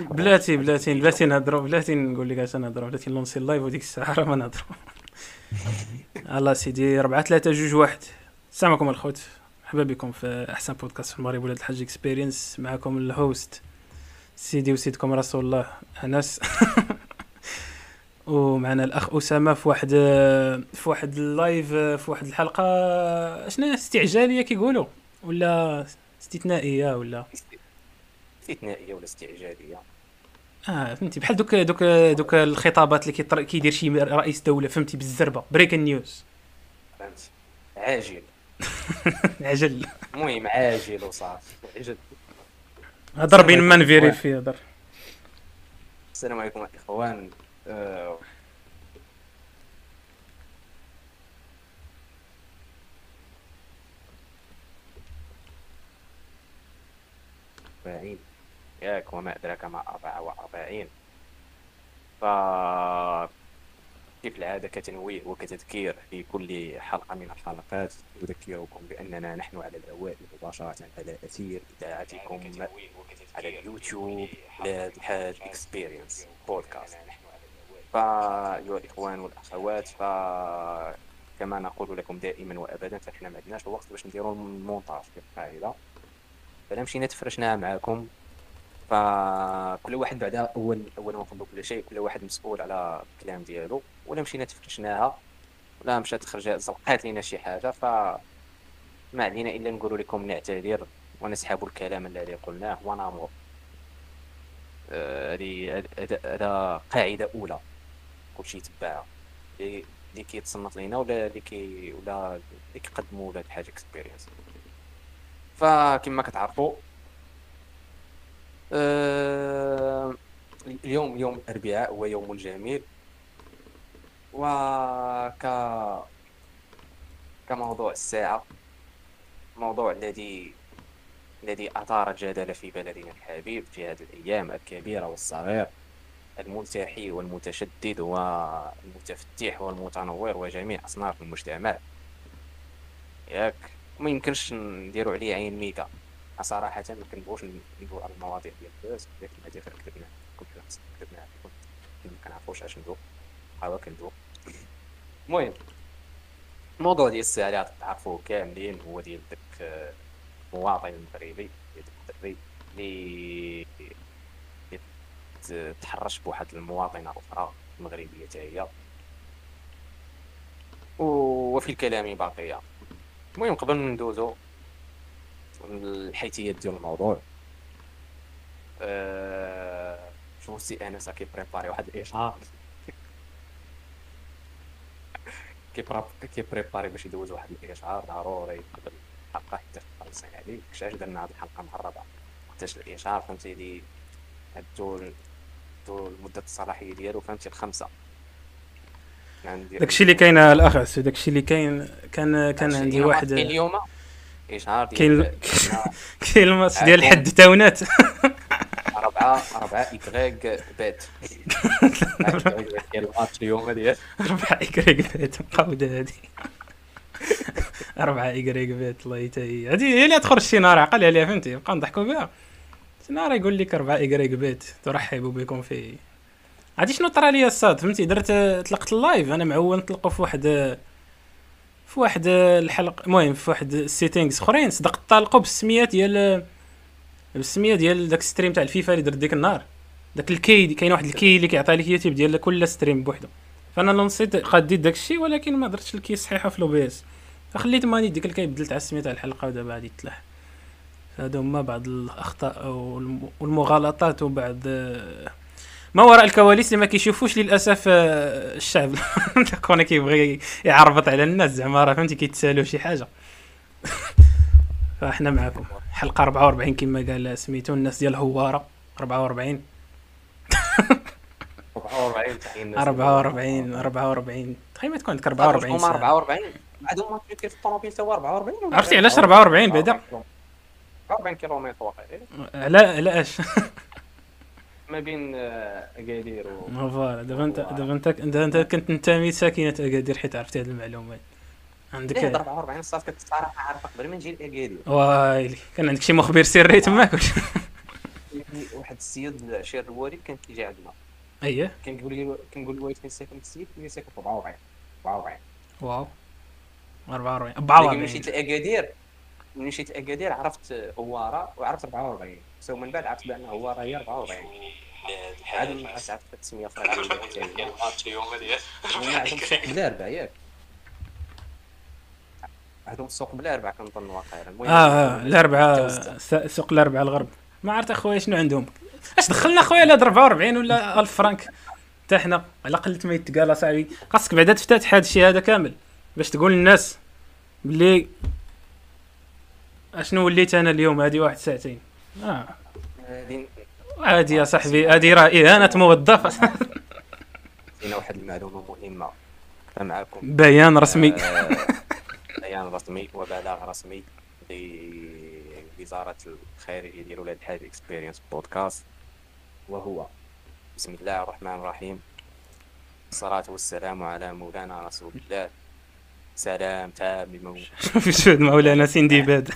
بلاتي بلاتي بلاتي نهضروا بلاتي نقول لك اش نهضروا بلاتي نلونسي ال live وديك الساعة راه ما نهضروا الله سيدي 4 3 جوج واحد. السلام عليكم الخوت. مرحبا بكم في أحسن بودكاست في المغرب ولاد الحاج Experience معكم ال host سيدي وسيدكم رسول الله أنس. ومعنا الأخ أسامة في واحد في واحد ال live في واحد الحلقة. شنو استعجالية كيقولوا؟ ولا استثنائية ولا؟ استثنائيه ولا استعجالية؟ آه فهمتي. بحال دوك دوك دوك الخطابات اللي كيدير شي رئيس دولة فهمتي بالزربة. بريكن نيوز فهمت. عاجل. عجل. المهم عاجل وصافي. عجل. هضر بين ما نفيريفي هضر. السلام عليكم الاخوان آه، أربعين ياك وما أدراك ما أربعة وأربعين. ف كيف العادة كتنويه وكتذكير في كل حلقة من الحلقات نذكركم بأننا نحن على الهواء مباشرة على أثير إذاعتكم على اليوتيوب ولاد الحاج Experience بودكاست فأيها الإخوان والأخوات ف كما نقول لكم دائما وابدا فإحنا ما عندناش الوقت باش نديروا المونتاج في القاعدة. فلا مشينا تفرشناها معاكم. فكل واحد بعدا اول اول ما كل شيء كل واحد مسؤول على الكلام ديالو. ولا مشينا تفرشناها ولا مشات خرجت زلقات لينا شي حاجة. ف ما علينا إلا نقول لكم نعتذر ونسحب الكلام الذي قلناه. ونمر آه، هذه هذا- قاعدة أولى. كلشي يتبعها اللي كيتصنت لينا ولا اللي كي ولا اللي كيقدموا ولاد الحاج Experience فكما كتعرفوا آه، اليوم يوم الأربعاء هو يوم جميل وك كموضوع الساعة موضوع الذي الذي أثار الجدل في بلدنا الحبيب في هذه الأيام الكبيرة والصغير الملتحي والمتشدد والمتفتح والمتنور وجميع أصناف المجتمع. ياك ما يمكنش نديرو عليه عين ميكا. صراحة ما كنبغوش ندوي على المواضيع ديال الناس لكن هذه غير كتبنا كنت كتبنا ما كنعرفوش اش ندوي حاول كندوي المهم الموضوع ديال الساعة اللي تعرفوه كاملين هو ديال داك آه، المواطن المغربي ديال داك الدري اللي تحرش بواحد المواطنة أخرى مغربية حتى هي. وفي الكلام بقية المهم قبل ندوزو الحيثيات ديال الموضوع. أه... شوف سي انس كيبريباري واحد الاشهار كيبريباري باش يدوز واحد الاشهار ضروري قبل الحلقة حتى تخلصي عليه كشاش درنا هاد الحلقة مع الرابعه وقتاش الاشهار فهمتي دي هدو ال- هدو مدة الصلاحية ديالو فهمتي الخمسة. داكشي اللي كاين الاخ عسو داكشي اللي كاين كان كان عندي واحد اليوم. اشهار ديال كاين الماتش ديال عفواً. الحد تاونات أربعة أربعة إكغيك بات ديال الماتش اليوم ديال أربعة إكريك بيت مقودة هادي أربعة إكريك بيت الله يتهي. هادي هي اللي تخرج شي نهار عقل عليها فهمتي؟ نبقى نضحكوا بها. شي نهار يقول لك أربعة إكريك بيت ترحب بكم في عادي شنو طرا ليا الصاد فهمتي؟ درت طلقت ال live أنا معول نطلقوا في واحد في واحد الحلقة المهم في واحد ال settings أخرين صدق طالقوا بالسميات ديال بالسمية ديال داك stream تاع الفيفا اللي درت ديك النهار. داك ال key كاين واحد ال key اللي كيعطي لك يوتيوب ديال كل stream بوحدو. فأنا لونسيت قديت داك الشيء ولكن ما درتش ال key صحيحة في لو اس فخليت ماني ديك ال key بدلت على السمية تاع الحلقة ودابا غادي تلاح هادو هما بعض الأخطاء والم- والمغالطات وبعض ما وراء الكواليس اللي ما كيشوفوش للأسف آه، الشعب. كون كيبغي يعربط على الناس زعما راه فهمتي كيتسالوا شي حاجة. فاحنا معكم حلقة 44 كما قال سميتو الناس ديال هواره 44 44 تحية الناس 44 44 تخيل ما تكون عندك 44 هما ساعة. 44 بعدهم ما كيف في الطوموبيل تا هو 44 ولا عرفتي علاش 44 بعدا 44 كيلومتر واقيلا. على علاش ما بين آه، أكادير و ما voilà. دابا انت دابا انت دابا انت كنت ننتمي ساكنة أكادير حيت عرفتي هذه المعلومات عندك 44 صافي كنت صراحة عارفه قبل ما نجي لاكادير وايلي. كان عندك شي مخبر سري تماك واحد السيد العشير الوالد كان كيجي عندنا. اييه كنقول لي كنقول الوالد فين ساكن السيد؟ كان ساكن في 44 44 واو. 44 ملي 44 مشيت لاكادير ملي مشيت لأكادير عرفت هواره وعرفت 44 سو من بعد عرفت بان هواره هي 44 عاد ما عرفت عرفت التسميه في بلا ربع ياك. عندهم السوق بلا ربع كنظن واقيلا المهم آه آه الاربعه. س- سوق الاربعه الغرب. ما عرفت أخويا شنو عندهم. أش دخلنا أخويا لهاد 44 ولا 1000 فرانك؟ حتى حنا على قلت ما يتقال اصاحبي خاصك بعدا تفتتح هذا الشيء هذا كامل. باش تقول للناس بلي أشنو وليت أنا اليوم؟ هذه واحد ساعتين. هذه عادي يا صاحبي هذه راه إهانة موظف هنا واحد المعلومة مهمة. فمعكم بيان رسمي. آه، بيان رسمي وبلاغ رسمي لوزارة الخارجية ديال ولاد الحاج Experience بودكاست وهو بسم الله الرحمن الرحيم. الصلاة والسلام على مولانا رسول الله. سلام تام بمو- في شهود مولانا سندباد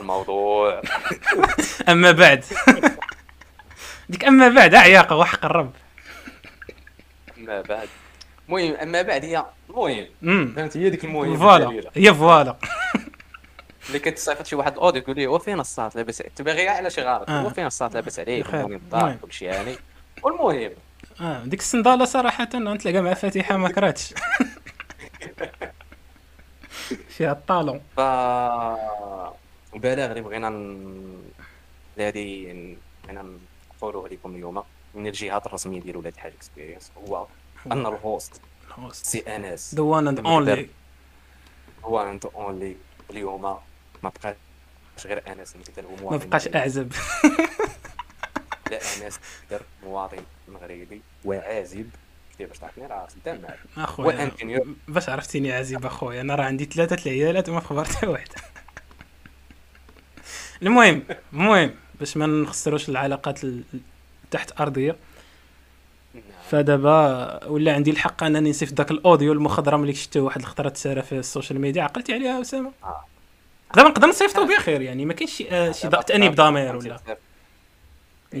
الموضوع. أما بعد. ديك أما بعد عياقة وحق الرب. أما بعد. المهم أما بعد هي المهم. فهمت؟ هي ديك المهم voilà. هي voilà. اللي كتصيفط شي واحد ال audio تقول لي هو فين الصاط؟ لاباس تبغي غير على شي غلط آه. هو فين الصاط؟ لاباس عليك. المهم الدار. كل شيء يعني. والمهم. آه. ديك الصندالة صراحة نتلاقى مع فاتحة ما كرهتش فيها ال talon. ف بلاغ اللي بغينا. الذي بغينا نقولوه لكم اليوم من الجهات الرسمية ديال ولاد الحاج Experience هو أن ال host سي أنس. the one and. only one and only اليوم ما بقاش غير أنس نقدر هو ما مواطن بقاش مغربي. أعزب. لا أنس نقدر مواطن مغربي وعازب. كيفاش تعرفني راه خدام معك أخويا و ingénieur. باش عرفتيني عزيب أخويا أنا راه عندي ثلاثة العيالات وما خبرت حتى واحد المهم المهم باش ما نخسروش العلاقات ال- التحت ارضيه فدابا ولا عندي الحق أنني نصيفط داك ال audio المخضرم اللي شفتو واحد الخطرة تسارى في ال social media. عقلتي عليها أسامة؟ آه. نقدر نصيفطو بخير يعني ما كاينش شي آه، شي ضغط. تانيب ضمير ولا.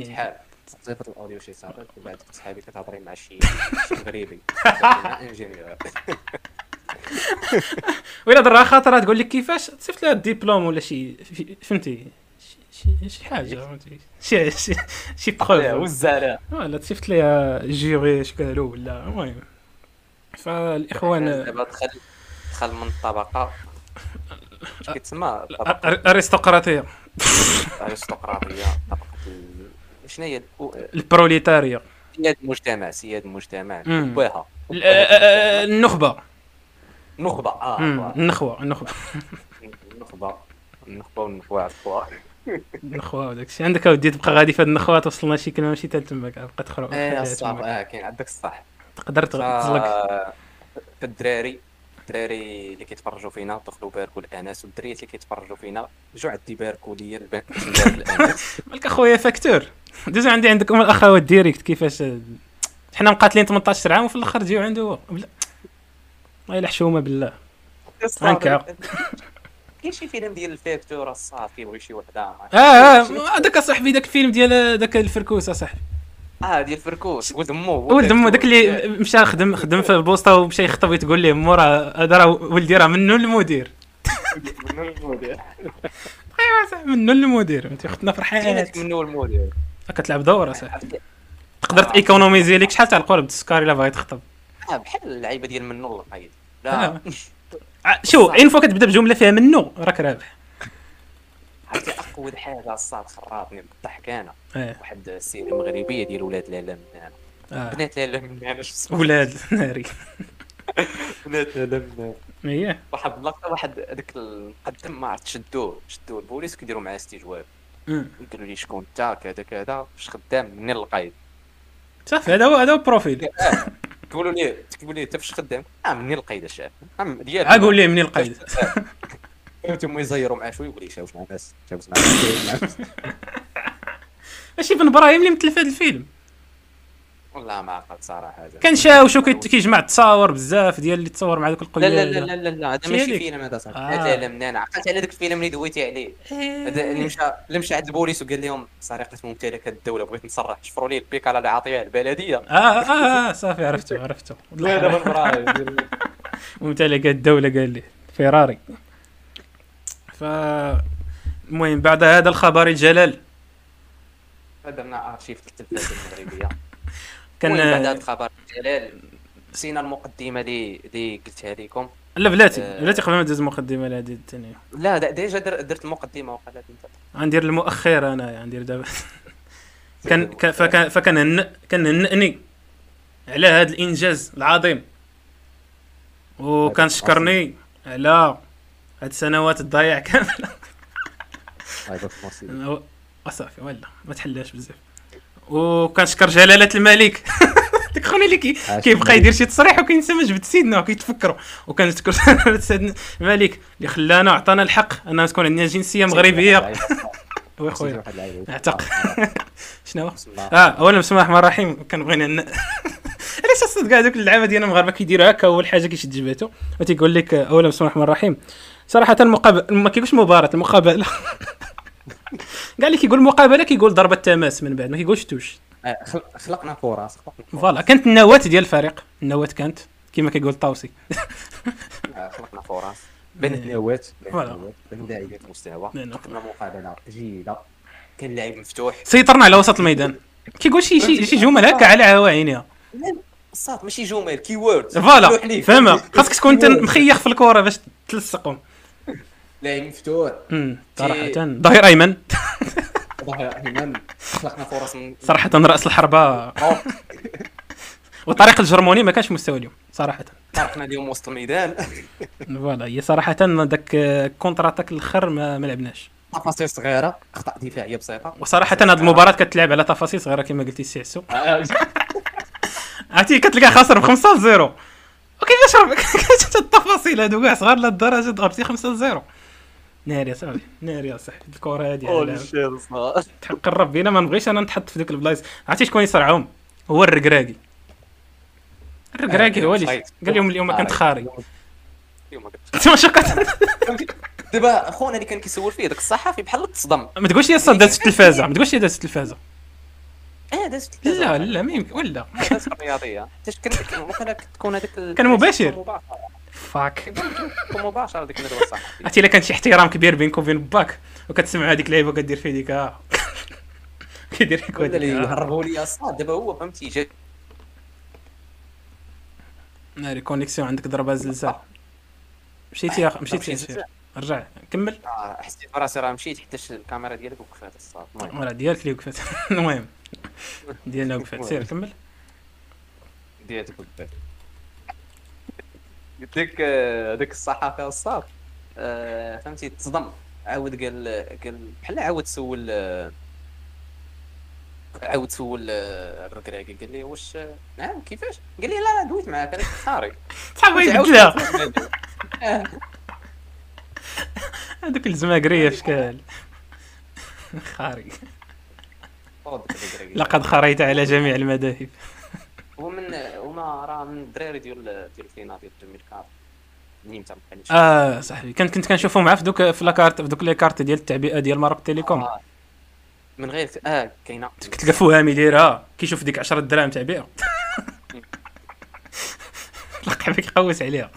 شحال صيفط الأوديو شي صافي وبعد صحابي كتهضري مع شي مغربي ولا درها خاطره تقول لك كيفاش؟ تصيفط لها الدبلوم ولا شي فهمتي؟ شي- حاجة فهمتي؟ شي شي شي بروف والزرع ولا تصيفط لها جيري اش قالوا ولا المهم. فالاخوان دابا دخل دخل من الطبقة. أر- أرستقراطية. ال- شنو هي؟ ال- البروليتاريا سياد المجتمع سياد المجتمع. ال- آه، آه، النخبة. نخبة. آه آه. النخبه النخبه النخبه والنخوه عفوا النخوه وداك الشيء. عندك اودي تبقى غادي في هاد النخوة توصلنا شي كلمة ماشي حتى تماك بقى تخرج. إيه الصح آه كاين عندك الصح. تقدر تزلق ف- فالدراري الدراري اللي كيتفرجوا فينا دخلوا باركوا الانس والدريات اللي كيتفرجوا فينا رجعوا عندي باركوا ليا الانس مالك أخويا facteur. دوزو عندي عندكم الاخوات direct كيفاش؟ حنا مقاتلين 18 عام وفي الآخر تجيو عنده والله الا حشومه بالله عنك. كاين شي فيلم ديال ال facteur الصاد كيبغي شي وحدة آه آه هذاك اصاحبي داك الفيلم ديال داك الفركوس اصاحبي آه ديال فركوس ولد مو ولد مو داك اللي مشى خدم خدم في البوسطه ومشى يخطب وتقول ليه مو راه هذا راه ولدي راه منو المدير؟ ايوا صاحبي منو المدير؟ أنت اختنا فرحانات منو المدير؟ كتلعب دور اصاحبي تقدر تيكونوميزي لك شحال تاع القرب؟ السكر الا بغيت تخطب. آه بحال اللعيبة ديال منو القايد لا. آه. ع- شوف اين فوا كتبدا بجملة فيها منو راك رابح. عرفتي اقود حاجة الصاد خرابني بالضحك أنا. آه واحد السيره مغربيه ديال ولاد لالا من هنا. آه. بنات لالا من هنا شو ولاد ناري. بنات لالا من هنا. اييه واحد اللقطة واحد هذاك المقدم ما عرفت شدوه شدوه البوليس كيديروا معاه استجواب. قالوا لي شكون انت كذا كذا فاش خدام منين القايد صافي هذا هو هذا هو ال profil. تقولوا لي تقولوا لي انت فاش خدام؟ آه منين القايد الشاف أم ديال عقول لي منين القيد. فهمتوا يزيروا معاه شوية يقول لي شاوش مع الناس شاوش مع الناس. ماشي بن إبراهيم اللي مثل في هذا الفيلم. والله لا ما عقلت صراحة هذا. كنشاوشو كيت- كيجمع التصاور بزاف ديال اللي تصور مع دوك لا القليل لا لا لا لا, لا. هذا شي ماشي؟ فيلم هذا صاحبي. آه. هذا لا منين؟ عقلت على ذاك الفيلم اللي دويتي عليه. هذا اللي مشى اللي مشى عند البوليس وقال لهم سرقه ممتلكات الدولة بغيت نصرح. شفروا لي البيك على العطيه البلدية. آه آه, آه صافي عرفتو عرفتو ممتلكات الدولة قال لي. فيراري. ف المهم بعد هذا الخبر الجلال. درنا ارشيف التلفازه المغربية. كان بعد هذا الخبر جلال نسينا المقدمة اللي اللي قلتها لكم لا بلاتي آه. بلاتي قبل ما ندوز المقدمة لهذه الثانية لا ديجا در- درت المقدمة وقالت انت. غندير المؤخر أنا غندير دابا. كان كان- فكان فكان كنهنئني على هذا الإنجاز العظيم. وكنشكرني على هاد السنوات الضياع كاملة. صافي ولا ما تحلاش بزاف. وكنشكر جلالة الملك. ديك خونا اللي كي كيبقى يدير شي تصريح وكينسى ما جبد سيدنا وكيتفكروا. وكنشكر جلاله سيدنا الملك اللي خلانا وعطانا الحق. اننا تكون عندنا جنسية مغربية. oui خويا. أعتق. شنو آه أولا بسم الله الرحمن الرحيم. كنبغي علاش أصلا كاع دوك اللعابة ديالنا المغاربة كيديروا هكا؟ أول حاجة كيشد جبهته وتيقول لك آه، أولا بسم الله الرحمن الرحيم. صراحة المقابله ما كيقولش مباراة المقابلة. كاع اللي كيقول مقابلة كيقول ضربة تماس من بعد ما كيقولش touche. آه، خلق- خلقنا فرص خلقنا. voilà كانت النواه ديال الفريق النواه كانت كما كيقول الطاوسي آه، خلقنا فرص بين النوات بين لاعبين مستوى. بين- قدمنا مقابلة جيدة. كان لاعب مفتوح. سيطرنا على وسط الميدان. كيقول شي شي شي جمل هكا على عواينها صات ماشي جمل كي وورد فوالا فهمها. خاصك تكون انت مخيخ في الكره باش تلصقهم. لاعب مفتوح أمم، صراحة ظهير أيمن. ظهير أيمن. خلقنا فرص صراحة رأس الحربه وطريق الجرموني ما كانش مستوى اليوم صراحة. طرقنا اليوم وسط الميدان. voilà هي صراحة داك contre-attaque الآخر ما, ما لعبناش. تفاصيل صغيرة أخطاء دفاعية بسيطة. وصراحة هذه المباراة كتلعب على تفاصيل صغيرة كما قلتي السي عسو. عرفتي كتلقى خاسر ب 5 0 وكيفاش التفاصيل هادو؟ كاع صغار لهالدرجه ضربتي 5 0 ناري صاحبي ناري صاحبي الكره هادي تحق الرب. أنا ما نبغيش أنا نتحط في ديك البلايص. عرفتي شكون يصرعهم؟ هو الركراكي الركراكي هو اللي قال لهم اليوم كنت خاري اليوم ما شكرت دابا خونا اللي كان كيسول فيه داك الصحفي بحال تصدم ما تقولش يا صاد دازت التلفازة. ما تقولش دازت التلفازة. آه دازت لا لا ما يمكن. ولا. دازت الرياضية. حيت كان وقيلا تكون هذاك كان مباشر. فاك كان مباشر ديك الندوه الصحفيه عرفتي إلا كان شي احترام كبير بينك وبين باك وكتسمع هذيك اللعيبة وكدير فيه ديك ها كيدير فيك ولا اللي هذيك يهربوا لي الصاد دابا هو فهمتي جا ناري connexion عندك ضربة زلزال. مشيتي يا أخ- مشيتي رجع كمل. آه، حسيت براسي راه مشيت حتى الكاميرا ديالك وقفات الصاد المهم. راه ديالك اللي وقفت المهم. ديالنا وقفت سير كمل. ديالك وقفات. قلت لك آه، هذاك الصحفي الصاد. آه، فهمتي؟ تصدم. عاود قال قال بحال عاود سول آه، عاود سول الركراكي قال لي واش نعم كيفاش؟ قال لي لا لا دويت معاك أنا كنت خارج. صاحبي يبدلها. هذوك الزماكريه في شكال خاري لقد خريت على جميع المذاهب. هو من هما راه من الدراري ديال ديال ال finale ديال 2004 نيمتا ما كانش. آه صاحبي كنت كنت كنشوفهم معاه في دوك في la carte في دوك les cartes ديال التعبئة ديال ماروك تيليكوم. آه. من غير آه كاينة. كتلقى فهامي دايرها. كيشوف ديك 10 دراهم تعبئة. لقى بك يقوس عليها.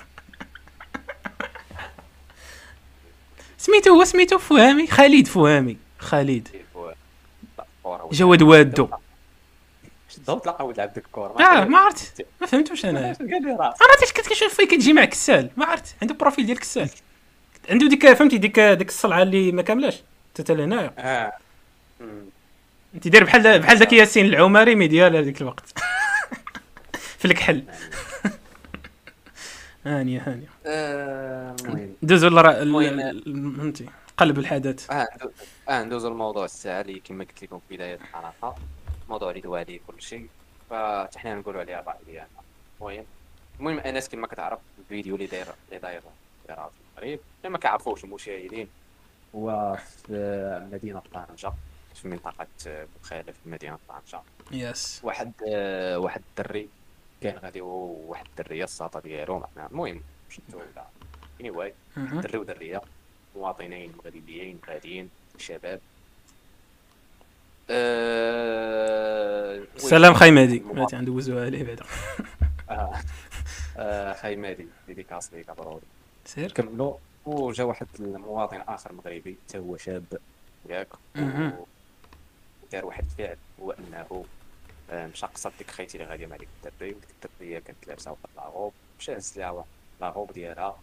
سميتو هو سميتو فهامي؟ خالد فهامي. خالد. جواد وادو. الضوء تلقى ولد عبد الكور آه ما عرفت. ما فهمتوش أنا. راه أنا عرفت كنت كنشوف فيه كتجي مع كسال. ما عرفت. عنده بروفيل ديال كسال. عنده ديك فهمتي ديك ديك الصلعة اللي ما كاملاش حتى لهنايا آه. أنت داير بحال بحال داك ياسين العمري مي ديال هذيك الوقت. في الكحل. هانيه هانيه آه، المهم. دوزو. فهمتي. قلب الحدث. آه آه ندوزو الموضوع الساعة اللي كما قلت لكم في بداية الحلقة. موضوع اللي دوا عليه كل شيء فحنا نقولوا عليه الراي ديالنا المهم المهم انس كما كتعرف الفيديو اللي داير اللي داير في المغرب اللي ما كيعرفوش المشاهدين. هو في مدينة طنجة في منطقة بوخاله في مدينة طنجة. yes واحد واحد الدري كان غادي هو وواحد الدريه الساطة ديالو. المهم شدو ولا؟ anyway. دري ودرية مواطنين مغربيين غاديين شباب. آه، سلام خاي مهدي. مهدي ندوزوها عليه بعدا. آه، آه، خاي مادي dédicace ليك ضروري. سير. كملوا وجا واحد المواطن آخر مغربي. حتى هو شاب ياك. ودار واحد الفعل. هو أنه مشى قصد ديك خيتي اللي غاديه مع ديك الدري وديك الدريه كانت لابسة واحد la robe مشى هز ليها واحد la robe ديالها.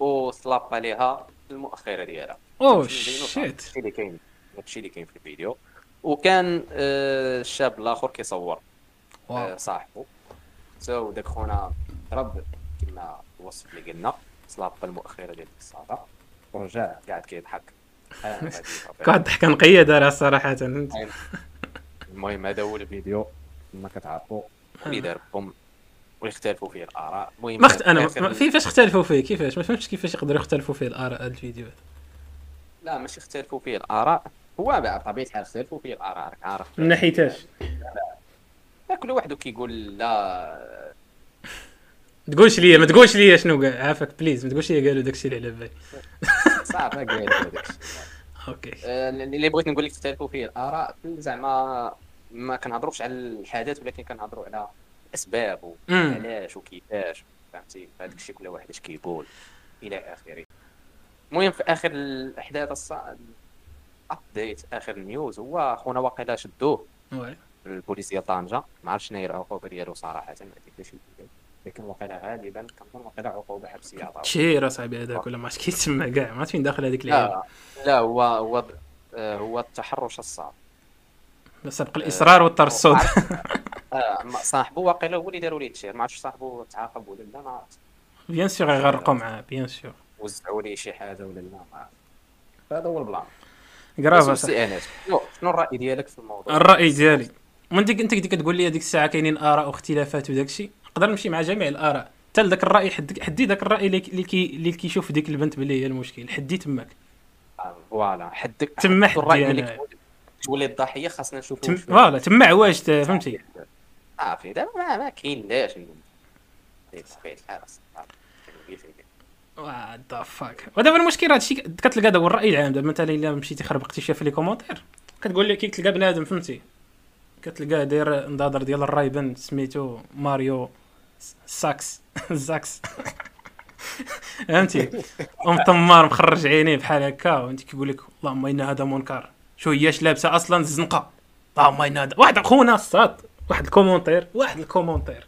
وصلاب عليها المؤخرة ديالها. oh shit. هادشي اللي كاين. هادشي اللي كاين في الفيديو. وكان آه، الشاب الآخر كيصور آه، صاحبه. so داك خونا ضرب كما الوصف اللي قلنا صلاب المؤخره ديال الساطه ورجع قاعد كيضحك. آه،. كواحد الضحكه نقيه دارها صراحة. فهمت؟ المهم هذا هو الفيديو. كما كتعرفوا اللي دار بهم ويختلفوا فيه الآراء. المهم ما اخت... أنا آخر- ما- في فاش اختلفوا فيه؟ كيفاش؟ ما فهمتش كيفاش يقدروا يختلفوا فيه الآراء هذا الفيديو لا ماشي اختلفوا فيه الآراء. هو بقى بطبيعه الحال اختلفوا فيه الاراء راك عارف. من ناحيتاش؟ لا، كل واحد كيقول لا. تقولش لي ما تقولش لي شنو عافاك please ما تقولش لي قالوا داكشي اللي على بالي. صعب قال هذاك الشيء okay. آه، اللي بغيت نقول لك اختلفوا فيه الآراء زعما ما كنهضروش على الحدث ولكن كنهضروا على الاسباب. وعلاش وكيفاش فهمتي؟ هذاك الشيء كل واحد اش كيقول إلى آخره. المهم في آخر الأحداث الص- ال update آخر ال news هو خونا واقيلا شدوه oui. البوليس ديال طنجة. ما عرفتش شنو هي العقوبة ديالو صراحة ما فكرة. لكن واقيلا غالبا كنظن واقيلا عقوبة حبسيه عطاو تشير اصاحبي هذاك ولا ما عرفت كيتسمى كاع. ما عرفت فين داخل هذيك اللعيبه لا هو هو آه، هو التحرش الصعب. سبق الإصرار والترصد. آه، ما- صاحبه واقيلا هو اللي داروا ليه التشير ما عرفتش صاحبه تعاقب ولا لا ما عرفت bien sûr يغرقوا معاه bien sûr وزعوا ليه شي حاجة ولا لا ما عرفت. هذا هو ال plan. أنس شنو شنو الرأي ديالك في الموضوع؟ الرأي ديالي. من ديك انت كنت كتقول لي هذيك الساعة كاينين آراء واختلافات وداك الشيء. نقدر نمشي مع جميع الآراء. حتى لذاك الرأي حد حدي ذاك الرأي اللي كي اللي كيشوف ديك البنت بلي هي المشكل. حدي تماك. آه، voilà. حدك تما الرأي حدي أنا. تولي- الضحية خاصنا نشوفوا voilà. تما عواج ت- فهمتي؟ صافي. دابا ما ما كاين لاش نقول بطبيعه الحال صافي. كيف هيك. what the fuck ودابا المشكل هادشي كتلقى دابا الرأي العام. دابا مثلا إلا مشيتي خربقتي شي في les commentaires كتقول لي كتلقى بنادم فهمتي؟ كتلقاه داير نضاضر ديال ال Ray-Ban سميتو ماريو ساكس زاكس. فهمتي؟ ومطمار مخرج عينيه بحال هكا وأنت كيقول لك اللهم إن هذا منكر. شو هياش لابسة أصلا؟ الزنقه اللهم إن هذا واحد خونا الصاد واحد ال commentaire واحد ال commentaire.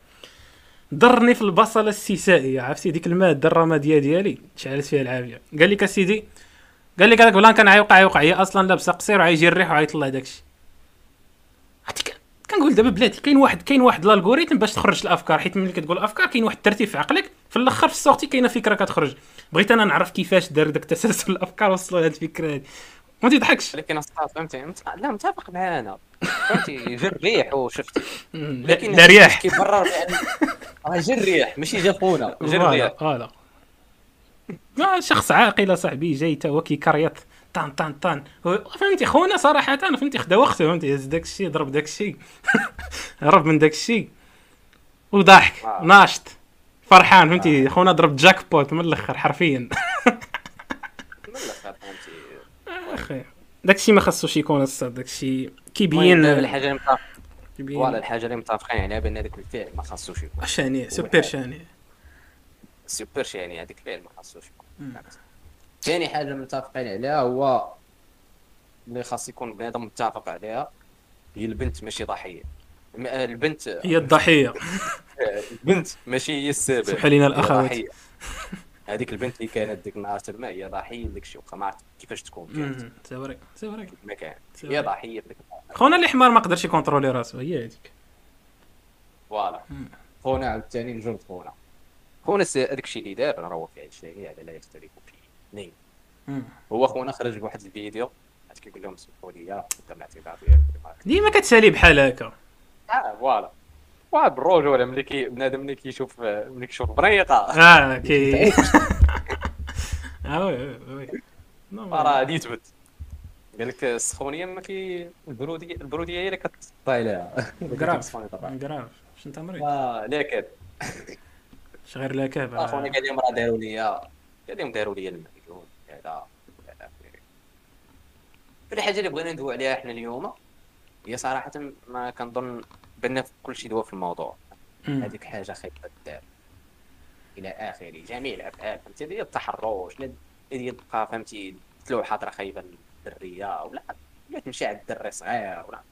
ضرني في البصلة السيسائية عرفتي ديك الماده الرماديه ديالي شعلت فيها العافية. قال لك اسيدي قال لك هذاك plan كان عيوقع عيوقع هي أصلا لابسة قصير وعايجي الريح وعيطلع داكشي. كنقول دابا بلاتي كاين واحد كاين واحد ال algorithm باش تخرج الأفكار. حيت ملي كتقول افكار كاين واحد الترتيب في عقلك في الأخر في ال sortie كاينة فكرة كتخرج. بغيت أنا نعرف كيفاش دار داك تسلسل الأفكار وصلوا لهاد الفكرة هادي. ما تضحكش. ولكن أصلا فهمتي؟ مت- لا متفق معانا. فهمتي؟ جا الريح وشفتي لا لكن لا رياح كيبرر بان راه جا الريح ماشي جا خونا جا الريح voilà ما شخص عاقل صاحبي جاي تا هو كيكريط طان طان طان فهمتي؟ خونا صراحة فهمتي خدا وقته فهمتي؟ هز داك الشيء ضرب داك الشيء هرب من داك الشيء وضحك آه. ناشط. فرحان فهمتي؟ خونا ضرب jackpot من الأخر حرفيا. أخي. داك الشيء ما خصوش يكون الصاد داك الشيء المهم كيبين الحاجة اللي متفق voilà الحاجة اللي متفقين عليها بأن هذاك الفعل ما خاصوش يكون. شاني سوبر شاني. سوبر يعني هذاك الفعل ما خاصوش. يكون. ثاني حاجة متفقين عليها هو اللي خاص يكون بنادم متفق عليها هي البنت ماشي ضحية. آه، البنت هي الضحية. آه، البنت ماشي هي السبب. سمحوا لنا الأخوات. هذيك البنت اللي كانت ديك النهار تما هي ضحية ديك الشيء وخا ما عرفت كيفاش تكون كانت؟ c'est vrai c'est vrai. ما كان سي هي. ضحية ديك النهار. خونا اللي حمار ما قدرش ي contrôler راسو هي هذيك. voilà. خونا عاوتاني نجرب خونا. خونا هذاك الشيء اللي دار راه هو فعل شيء على لا يختلف فيه. اثنين مم. هو خونا خرج بواحد الفيديو عاد كيقول لهم سمحوا لي الاعتذار ديالكم ديما كتسالي بحال هكا. آه فوالا. واحد بالرجوله ملي كي بنادم ملي كيشوف ملي كيشوف بريقة. آه كي آه وي وي راه غادي يثبت قال لك السخونية ما كي البروديه البروديه هي اللي كتطاي لها كراف كراف شنو انت مريض؟ آه لا كاد اش غير لاكاب اخونا قال لهم راه داروا لي قال لهم داروا لي المليون كذا الحاجة اللي بغينا ندوي عليها إحنا اليوم. هي صراحة ما كنظن بان كل شيء دوا في الموضوع. هذيك حاجة خايبة دار إلى آخره. جميع الافعال فهمتي؟ ديال التحرش. لا ديال تبقى فهمتي؟ تلوح حاضره خايبة للدريه ولا ولا تمشي على الدري صغير. ولا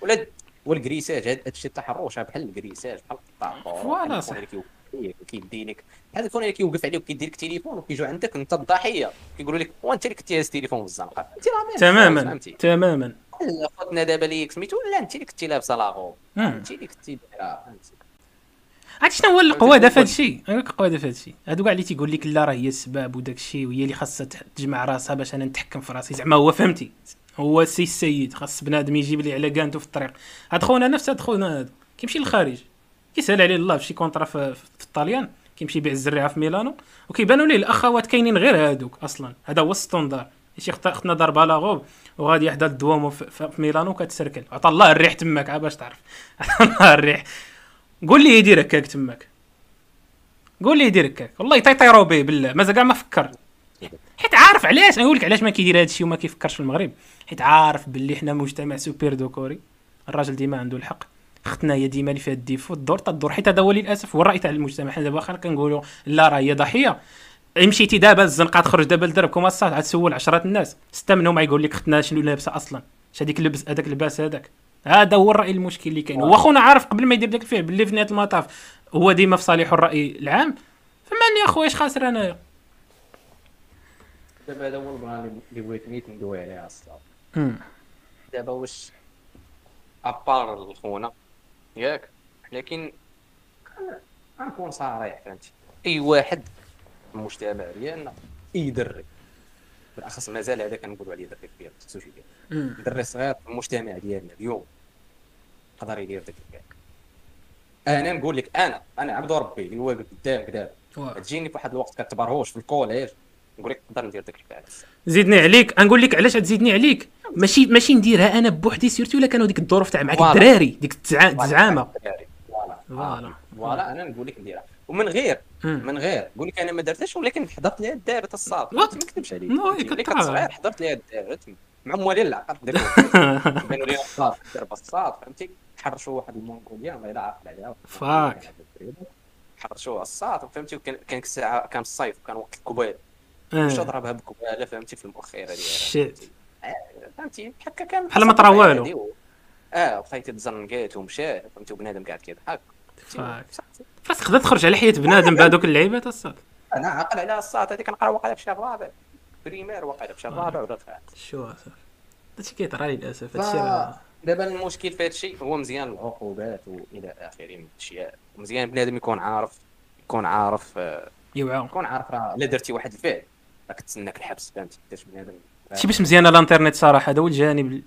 ولا والكريساج هذا الشيء التحرش. بحال الكريساج بحال الطاقة. voilà صح. كيدينك هذا الفون اللي كيوقف عليك وكيدير لك تليفون وكيجوا عندك أنت الضحية. كيقولوا لك وانت اللي كنتي هاز التليفون في الزنقة. انت راه تماما. تماما. خوتنا دابا اللي سميتو لا انت اللي كنتي لابسة la robe. انت اللي كنتي دايرة عرفتي شنو هو القواده في هذا الشيء القواده في هذا الشيء هادو كاع اللي تيقول لك لا راه هي السباب وداك الشيء وهي اللي خاصها تجمع راسها باش أنا نتحكم في راسي. زعما هو فهمتي. هو سي السيد خاص بنادم يجيب لي على كانتو في الطريق. هاد خونا نفس هاد خونا هذا كيمشي للخارج. كيسهل عليه الله في شي contrat في, في الطاليان؟ كيمشي يبيع الزريعة في ميلانو؟ وكيبانوا ليه الأخوات كاينين غير هادوك أصلا. هذا هو ال standard شي خت- اختنا ضربها la robe وغادي يحضر الدوومو في, ميلانو كتسركل عطا الله الريح تماك عا باش تعرف. عطا الله الريح. قول لي يدير هكاك تماك. قول لي يدير هكاك. والله يطيطيروا به بالله. مازال كاع ما فكر. حيت عارف علاش. نقول لك علاش ما كيدير هذا الشيء وما كيفكرش في المغرب. حيت عارف باللي حنا مجتمع سوبر دوكوري الراجل ديما عنده الحق. اختنا هي ديما اللي فيها ال défaut. الدور تدور. حيت هذا هو للأسف. هو الرأي تاع المجتمع. حنا دابا كنقولوا لا راه هي ضحية. مشيتي دابا الزنقة تخرج دابا لدرب كوماسات عاد تسول عشرات الناس. ستة منهم يقول لك اختنا شنو لابسة أصلا؟ اش هذيك اللبس هذاك اللباس هذاك هذا هو الرأي المشكل اللي كاين. واخونا عارف قبل ما يدير داك الفعل باللي في نهاية المطاف هو ديما في صالحه الرأي العام. فماني يا خويا اش خاسر أنايا؟ دابا هذا هو البلان اللي بغيت نيت ندوي عليه أصلا. دابا واش؟ أبار الخونة. ياك. لكن غنكون صريح فهمتي؟ أي واحد المجتمع ديالنا اي دري بالأخص مازال هذا كنقولوا عليه دري كبير خصوصي ديال أمم. دري صغير في المجتمع ديالنا اليوم يقدر يدير داك الفعل أنا نقول لك أنا أنا عبد ربي اللي واقف قدامك دابا. تجيني في واحد الوقت كتبرهوش في ال collège نقول لك نقدر ندير داك الفعل زيدني عليك. نقول لك علاش تزيدني عليك؟ ماشي ماشي نديرها أنا بوحدي سيرتو الا كانوا ديك الظروف تاع معاك. الدراري ديك الزعامة؟ voilà. voilà. أنا نقول لك نديرها. ومن غير. من غير نقول لك أنا ما درتهاش ولكن حضرت ليها الدارة الصاد لا. ما نكذبش عليك؟ ملي. كنت صغير حضرت ليها الدارة مع موالين العقل بانوا لينا الصاد الدرب الصاد فهمتي حرشوا واحد المونغوليا ما الا عاقل عليها فاك. حرشوها الصاد فهمتي وكان كان الساعة كان الصيف كان وقت الكبال آه. مش ضربها بكباله فهمتي في المؤخرة ديالها شيت. فهمتي هكا كان بحال ما طرا والو. آه وخيتي تزنقات ومشى فهمتي وبنادم قاعد كيضحك فاس خدا تخرج على حياه بنادم بهذوك اللعيبات الصاد أنا عاقل على الصاد هذيك كنقرا واقيلا في شهر الرابع بريمير واقيلا في شهر الرابع ولا الخامس شو صافي هادشي كيطرى للأسف ف- هادشي راه دابا المشكل في هذا الشيء هو مزيان العقوبات وإلى آخره من الأشياء. مزيان بنادم يكون عارف يكون عارف آه، يوعى. يكون عارف راه الا درتي واحد الفعل. راك تسناك الحبس فهمتي درت بنادم. شي باش مزيانه الانترنت صراحة هذا هو الجانب.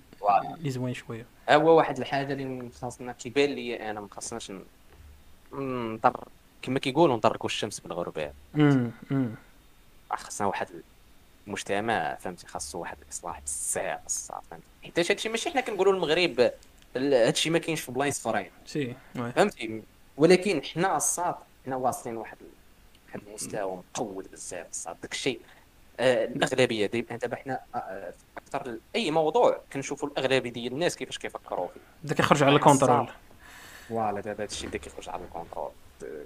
اللي زوين شوية. هو واحد الحاجة اللي خاصنا كيبان لي أنا ما خاصناش نضر كما كيقولوا نضركوا الشمس بالغربال امم امم خاصنا واحد المجتمع فهمتي؟ خاصو واحد الإصلاح بزاف الصاد فهمتي؟ حيت هادشي ماشي حنا كنقولوا المغرب ال- هادشي ما كاينش في بلايص أخرين. si. فهمتي؟ ولكن حنا الصاد حنا واصلين واحد واحد المستوى مقود بزاف الصاد داك الشيء آه الأغلبية دابا دابا حنا آه أكثر أي موضوع كنشوفوا الأغلبية ديال الناس كيفاش كيفكروا فيه. بدا كيخرج على ال contrôle. voilà دابا هادشي بدا كيخرج على ال contrôle.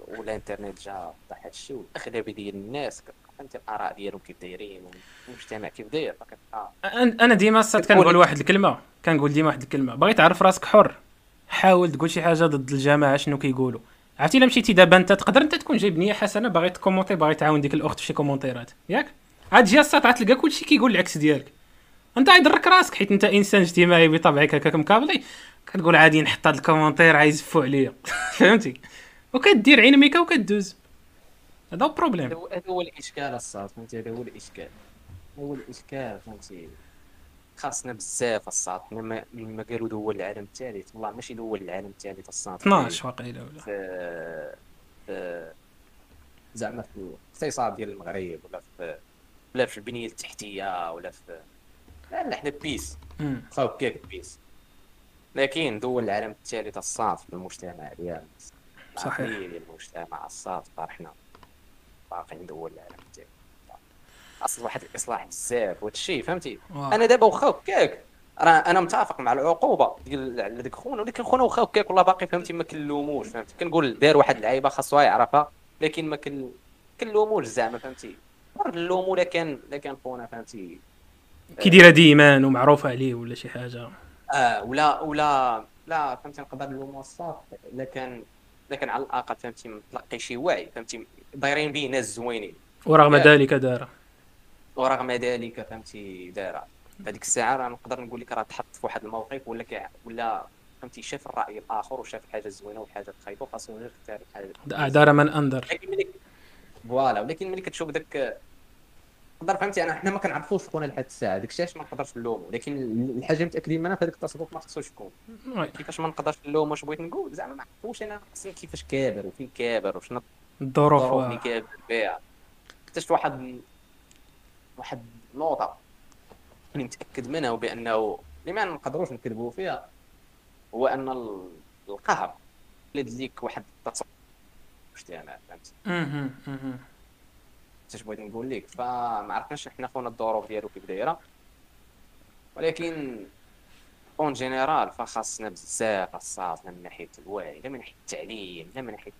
والانترنت جا وضح هادشي والاغلبيه ديال الناس فهمتي الآراء ديالهم كيف دايرين والمجتمع كيف داير. أن- أنا ديما الصاد كنقول واحد الكلمة كنقول ديما واحد الكلمة. باغي تعرف راسك حر. حاول تقول شي حاجة ضد الجماعة شنو كيقولوا. عرفتي إلا مشيتي دابا أنت تقدر أنت تكون جايب نيه حسنة باغي ت commenter باغي تعاون ديك الأخت في شي كومونتيرات ياك؟ عاد تجي الصاد عاد تلقى كلشي كيقول العكس ديالك. انت غيضرك راسك حيت انت انسان اجتماعي بطبعك هكاك مكابلي كتقول عادي نحط هاد ال commentaire غيزفوا عليا. فهمتي؟ وكدير عين ميكا وكدوز. هذا هو ال problème. هذا هو الإشكال الصاد فهمتي؟ هذا هو الإشكال. هو الإشكال فهمتي؟ خاصنا بزاف الصاد حنا ما ما قالوا دول العالم الثالث. والله ماشي دول العالم الثالث الصاد. 12 واقيلا ولا. زعما في الاقتصاد ديال المغرب ولا في ولا في البنية التحتية ولا في لا لا حنا peace. بقاو هكاك peace لكن دول العالم الثالث الصاد في المجتمع ديالنا صحيح. المجتمع الصاد حنا باقيين دول العالم الثالث اصل واحد الاصلاح بزاف وهذا الشيء فهمتي؟ واه. أنا دابا واخا هكاك راه أنا متفق مع العقوبة. ديال على ديك خونا ولكن خونا واخا هكاك والله باقي فهمتي ما كنلوموش فهمتي. كنقول دار واحد اللعيبه خاصو يعرفها لكن ما كن كنلوموش زعما فهمتي. نلومو الا كان الا كان خونا فهمتي. كيديرها ديما ومعروفه عليه ولا شي حاجة. آه ولا ولا لا فهمتي نقدر نلومو الصاف الا كان الا كان على الأقل فهمتي متلقي شي وعي فهمتي دايرين به ناس زوينين. ورغم ياك. ذلك دار. ورغم ذلك فهمتي دار. هذيك الساعة راه نقدر نقول لك راه تحط في واحد الموقف ولا كي ولا فهمتي شاف الرأي الآخر وشاف الحاجة الزوينه والحاجة الخايبه وخاصو غير يختار الحاجة دار من انذر لكن voilà ولكن ملي كتشوف داك نقدر فهمتي؟ أنا حنا ما كنعرفوش شكون لحد الساعة. داك الشيء ما نقدرش نلومو لكن الحاجة متاكدين منها في هذاك التصرف ما خصوش يكون. كيفاش ما نقدرش نلوم واش بغيت نقول؟ زعما ما عرفوش أنا خصني كيفاش كابر وفين كابر وشنو الظروف اللي. كابر فيها اكتشفت واحد واحد نقطة اللي متأكد منها وبأنه اللي ما نقدروش نكذبوا فيها هو ال- القهر. ولد ليك واحد التصرف مجتمع فهمتي؟ اش بغيت نقول لك فما عرفناش حنا خونا الظروف ديالو كيف دايرة. ولكن en général فخاصنا بزاف خاصنا من ناحية الوعي لا من ناحية التعليم لا من ناحية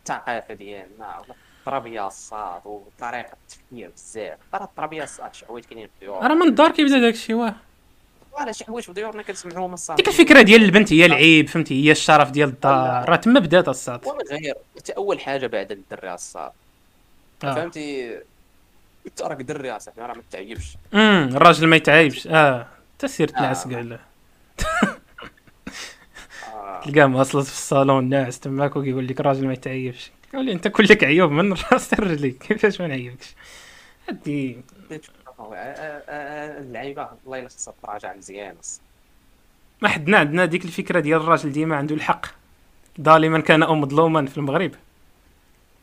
الثقافة ديالنا ولا التربيه الصاد وطريقة التفكير بزاف. ترى التربية الصاد شي حوايج كاينين في الديور راه من الدار كيبدا داك الشيء واه. ولا شي حوايج في ديورنا كنسمعوهم الصاد. ديك الفكرة ديال البنت هي العيب فهمتي؟ هي الشرف ديال الدار. راه تما بدات الصاد. ومن غير حتى أول حاجة بعد الدري الصاد. آه. فهمتي؟ انت راك دري اصاحبي راه ما تعيبش امم الراجل ما يتعايبش آه. حتى سيرة آه. نعس كاع آه. تلقاه مواصلات في الصالون ناعس تماك وكيقول لك الراجل ما يتعيبش لي أنت كلك عيوب من راس رجليك كيفاش ما نعيبكش هادي اللعيبة والله الا خصها تراجع مزيان. ما حدنا عندنا ديك الفكرة ديال الراجل ديما عنده الحق. ظالما كان أو مظلوما في المغرب.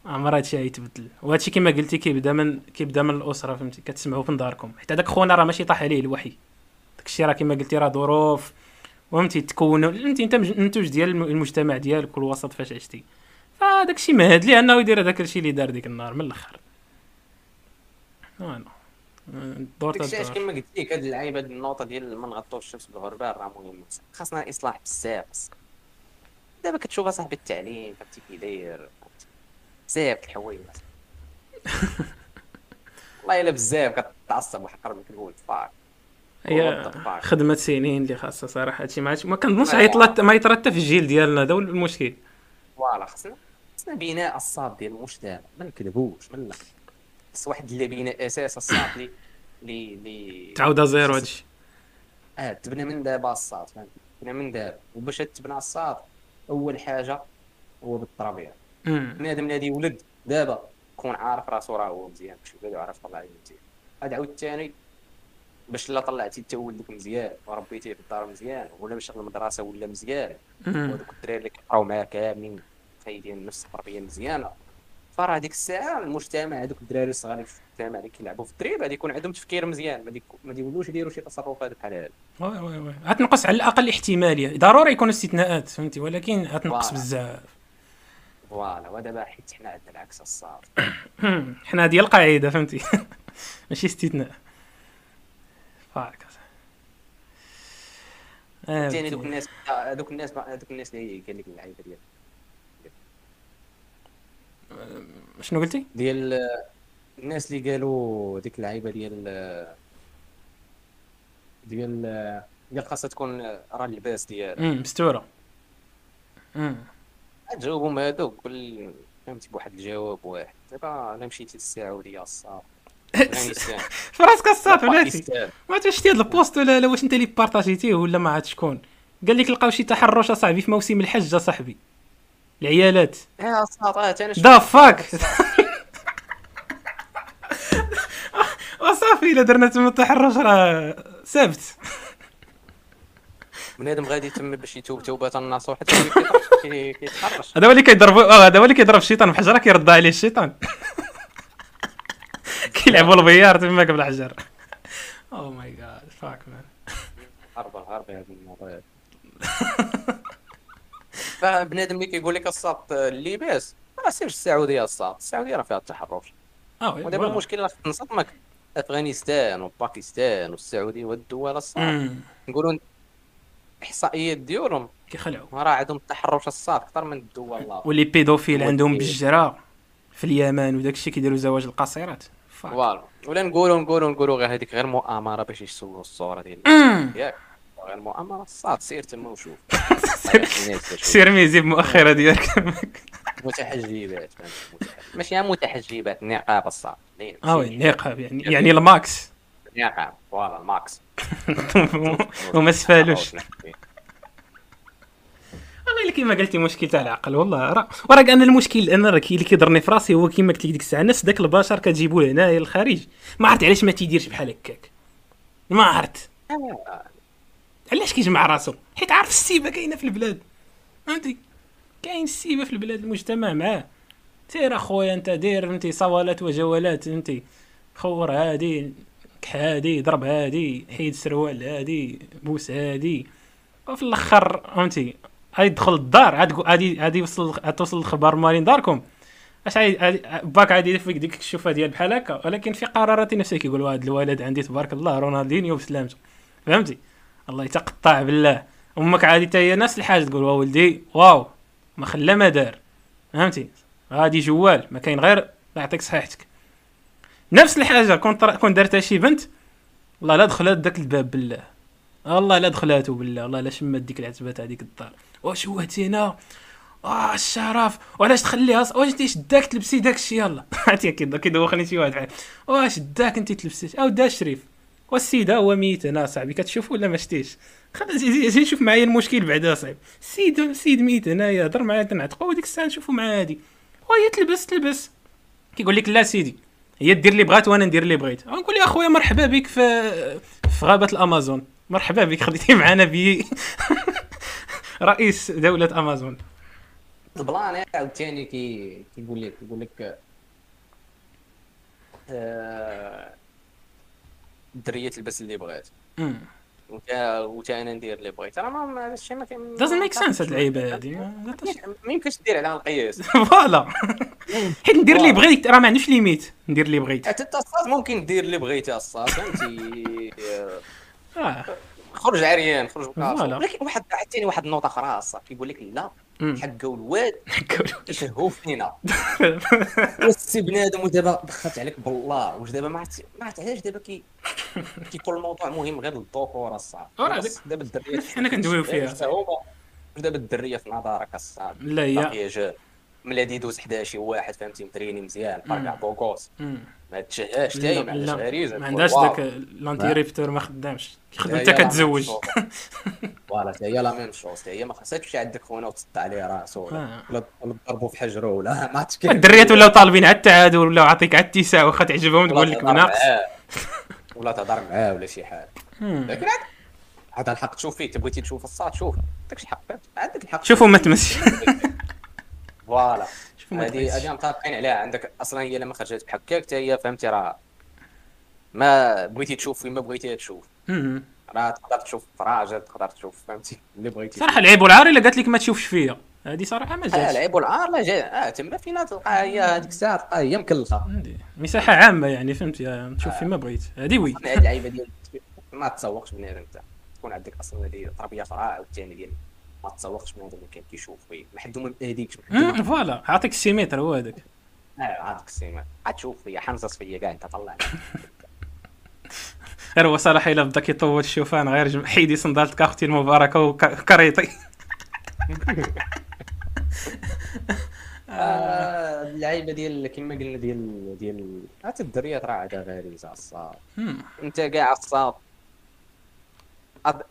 عمر هادشي غيتبدل وهادشي كما قلتي كيبدا من كيبدا من الأسرة فهمتي؟ كتسمعوا في داركم حتى داك خونا راه ماشي طاح عليه الوحي. داكشي راه كما قلتي راه ظروف. فهمتي تكون فهمتي؟ انت منتوج ديال الم- المجتمع ديالك والوسط فاش عشتي. فداك الشيء مهد ليه انه يدير هذاك الشيء اللي دار ديك النهار من الأخر. أنا دور داك الشيء علاش كما قلت لك هاد اللعيبة هاد النقطة ديال ما نغطوش الشمس بالغربال راه مهمه خاصنا إصلاح بزاف. دابا كتشوف أصاحبي التعليم فهمتي كي داير؟ بزاف الحوايج. والله إلا بزاف كتعصب وحقر من كنقول فاك هي؟ خدمة سنين اللي خاصها صراحة هادشي ما ما كنظنش ما- يترتب في الجيل ديالنا هذا هو المشكل. voilà خصنا خصنا بناء الصاط ديال المجتمع. ما نكذبوش من الآخر خص واحد اللي بناء أساس الصاط اللي اللي اللي تعاود zéro هادشي. آه تبنى من دابا الصاط. تبنى من دابا. وباش تبنى الصاط أول حاجة هو بالتربية. أمم. بنادم اللي يولد دابا يكون عارف راسو راه هو مزيان باش يولد وعارف طلع عليه مزيان. هذا عاود الثاني باش لا طلعتي انت ولدك مزيان وربيتيه في الدار مزيان ولا مشى للمدرسه ولا مزيان. وهذوك الدراري اللي كيقراو معاه كاملين واخدين نفس التربيه مزيانة. فراه هذيك الساعة المجتمع هذوك الدراري الصغار في المجتمع اللي كيلعبوا في الدرب غادي يكون عندهم تفكير مزيان. ما ديك- ما يولوش يديروا شي تصرفات بحال هذه oui oui oui. غتنقص على الأقل احتمالية. ضروري يكون استثناءات فهمتي؟ ولكن غتنقص voilà. voilà ودابا حيت حنا عندنا العكس الصاط. حنا هذه القاعدة فهمتي؟ ماشي استثناء. فاك ثاني دوك الناس هذوك الناس هذوك الناس اللي قال لك اللعيبة ديال شنو قلتي؟ ديال الناس اللي قالوا ديك اللعيبة ديال ديال ديال خاصها تكون راه اللباس ديال مستورة. جاوبهم هذوك كل فهمتي بواحد الجواب واحد. دابا الا مشيتي للسعوديه الصاط افغانستان في راسك الصاط بلاتي ما عرفتش شتي هاد ال post ولا لا واش انت اللي بارطاجيتيه ولا ما عاد شكون. قال لك لقاو شي تحرش اصاحبي في موسم الحج اصاحبي. العيالات. آه آه أنا the fuck وصافي إلا درنا تما التحرش راه سبت. بنادم غادي تم باش يتوب توبة النصوح حتى كيتحرش. هذا هو اللي كيضرب آه هذا هو اللي كيضرب الشيطان بحجره كيرد عليه الشيطان. كيلعبوا ال billard تما بالحجر oh my god fuck man هرب هرب هذا الموضوع فبنادم اللي كيقول لك الساط اللباس راه سير السعودية الساط السعودية راه فيها التحرش. آه ودابا. المشكل راه نصدمك أفغانستان وباكستان والسعودية والدول الصاط أمم، نقولوا الاحصائيات ديالهم كيخلعوا راه عندهم التحرش الصاط أكثر من الدول الاخرى واللي pédophile عندهم بالجرا في اليمن وداك الشيء كيديروا زواج القاصرات. voilà ولا نقولوا نقولوا نقولوا غير هذيك غير مؤامرة باش يسووا الصورة ديال. ياك. غير مؤامرة. الصاط سير تما وشوف. سير ميزي بمؤخرة ديالك. متحجبات. ماشي متحجبات النقاب الصاط آه oui النقاب يعني يعني ال max. النقاب voilà ال max. وما سفالوش. كيما قلتي مشكل تاع العقل والله راه وراك أنا المشكل أنا راه كي اللي كيضرني في راسي هو كيما قلت لك ديك الساعة الناس داك البشر كتجيبوه هنايا للخارج. ما عرفت علاش ما تيديرش بحال هكاك. ما عرفت. علاش كيجمع راسو؟ حيت عارف السيبة كاينة في البلاد. فهمتي؟ كاين السيبة في البلاد المجتمع معاه. سير أخويا أنت دير فهمتي صوالات وجولات فهمتي. خور هادي كح هادي ضرب هادي حيد سروال هادي بوس هادي. وفي الأخر فهمتي غيدخل الدار عاد غادي غادي يوصل توصل الخبر مالين داركم. أش عادي باك عادي فيك ديك الشوفة ديال بحال هكا. ولكن في قرارة نفسه كيقول هذا الولد عندي تبارك الله رونالدينيو بسلامته فهمتي؟ الله يتقطع بالله. أمك عادي حتى هي نفس الحاجة تقول ولدي wow ما خلى ما دار. فهمتي؟ غادي جوال ما كاين غير الله يعطيك صحيحتك. نفس الحاجة كون. كون دارتها شي بنت والله لا دخلت داك الباب بالله. والله لا دخلاتو بالله. والله لا شمات ديك العتبات هذيك الدار. واش هو تينا آه الشرف. وعلاش تخليها واش انت شداك تلبسي داك الشيء يلا. عرفتي كيد- كيدوخني شي واحد. واش داك انت تلبسي أو دا الشريف والسيد هو ميت هنا صاحبي كتشوف ولا ما شتيش؟ خلي زي زي نشوف معايا المشكل بعدا صاحبي. السيد السيد ميت هنايا هضر معايا تنعتقو وديك الساعة نشوفو معاه هادي. وهي تلبس تلبس. كيقول لك لا سيدي هي دير اللي بغات وأنا ندير اللي بغيت. نقول يا اخويا مرحبا بك في في غابة الأمازون. مرحبا بك خديتي معنا بي رئيس دولة أمازون. ال plan عاوتاني كي كيقول لك كيقول لك آه، الدرية تلبس اللي بغات. وتا أنا ندير اللي بغيت. راه ما هذا الشيء ما كان doesn't make sense هاد اللعيبة هادي. ما يمكنش دير عليها القياس. voilà. حيت ندير اللي بغيت راه ما عندوش limite. ندير اللي بغيت. حتى الصاط ممكن دير اللي بغيتي الصاط فهمتي؟ آه، خرج عريان خرج بكاسو. ولكن واحد عاوتاني واحد النقطه أخرى الصاط كيقول لك لا. حقوا الواد. يشهوا فينا. والسي بنادم؟ ودابا دخلت عليك بالله. واش دابا ما عرفت ما عرفت علاش دابا كي كيكون الموضوع مهم غير خلاص، هذيك- دابا الدرية حنا كندويو فيها. واش دابا الدرية في نظرك الصاد لا هي ملي يدوز حدا شي واحد فهمتي؟ متريني مزيان فرقع بوكوس. ما تشهاش تاهي ما عندهاش غريزة. ما عندهاش. داك الانتي ريبتور ما خدامش. لا ميم كتزوج. فوالا حتى هي لا ميم شوز حتى هي ما خاصهاش تمشي عندك خونا وتسد عليه راسو. ولا آه. ولا تضربو في حجره ولا ما كيف الدريات ولاو طالبين على التعادل ولاو عطيك على التسع واخا تعجبهم تقول لك بناقص. ولا تهضر معاه ولا شي حاجة. لكن هذا الحق تشوف فيه. تبغيتي تشوف الصاد شوف. عندك الحق. عندك الحق شوفوا ما تمسش فوالا. هذه هذه متفقين عليها. عندك أصلا هي لما خرجت بحكاك حتى هي فهمتي راه ما بغيتي تشوف فيما بغيتي تشوف. راه تقدر تشوف في راجل تقدر تشوف فهمتي اللي بغيتي صراحة العيب والعار إلا قالت لك ما تشوفش فيا. هذه صراحة ما جاتش. العيب والعار لا جا آه تما فينا تلقى هي هذيك الساعة تلقى هي مكلخه مساحة عامة يعني فهمتي تشوف فيما بغيت. هذه وي. هاد اللعيبه ديال ما تسوقش بنادم أنت تكون عندك أصلا هذه تربية صراحة والثاني ديال ما تسوقش بنادم اللي كان كيشوف. فيه ما حدو ما مم، فوالا عاطيك السيمتر هو هذاك. آه عندك السيما عاد تشوف فيا حنصص فيا كاع انت طلع غير هو صراحة إلا بدا كيطول الشوفان غير جم- حيدي صندالتك أختي المباركة وكريطي آه، اللعيبة ديال كما قلنا ديال ديال حتى الدريات راه عندها غريزه الصاط مم. أنت كاع الصاط أب...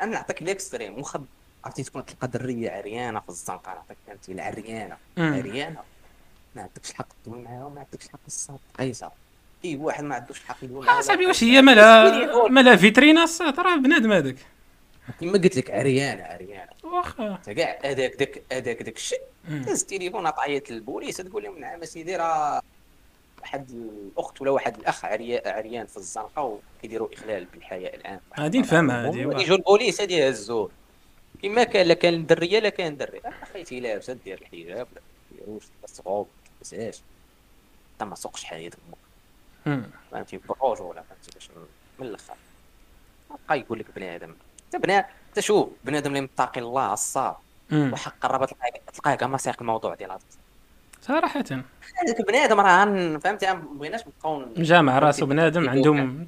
أنا نعطيك l'extrême واخا عرفتي تكون تلقى درية عريانة في الزنقة نعطيك فهمتي؟ العريانه مم. عريانة. ما عندكش الحق تدوي معاها وما عندكش الحق الصاط قيسه أي واحد ما عندوش الحق يدوي معاها. آه صاحبي واش هي مالها مالها فيترينا الصاط راه بنادم هذاك. كما قلت لك عريانة عريانة. واخا. انت كاع هذاك داك هذاك داك الشيء. داز التليفون عطيت للبوليس تقول لهم نعم اسيدي راه واحد الأخت ولا واحد الأخ عري- عريان في الزنقة وكيديروا إخلال بالحياء العام غادي نفهمها واه. يجوا البوليس هادي يهزوه كما كان لا كان درية لا كان دري اخيتي لابسه دير الحجاب لا ديروش الصغوب تلبسهاش حتى ما سوقش حياتك مم. فهمتي بروج ولا فهمتي باش من الأخر. بقى يقول لك بنادم انت بنا أنت شوف بنادم اللي متقي الله مم. وحق قربت تلقاه كاع ما سايق الموضوع ديال هذا صراحة. هذاك بنادم راه فهمتي ما بغيناش نبقاو جامع راسو بنادم. عندهم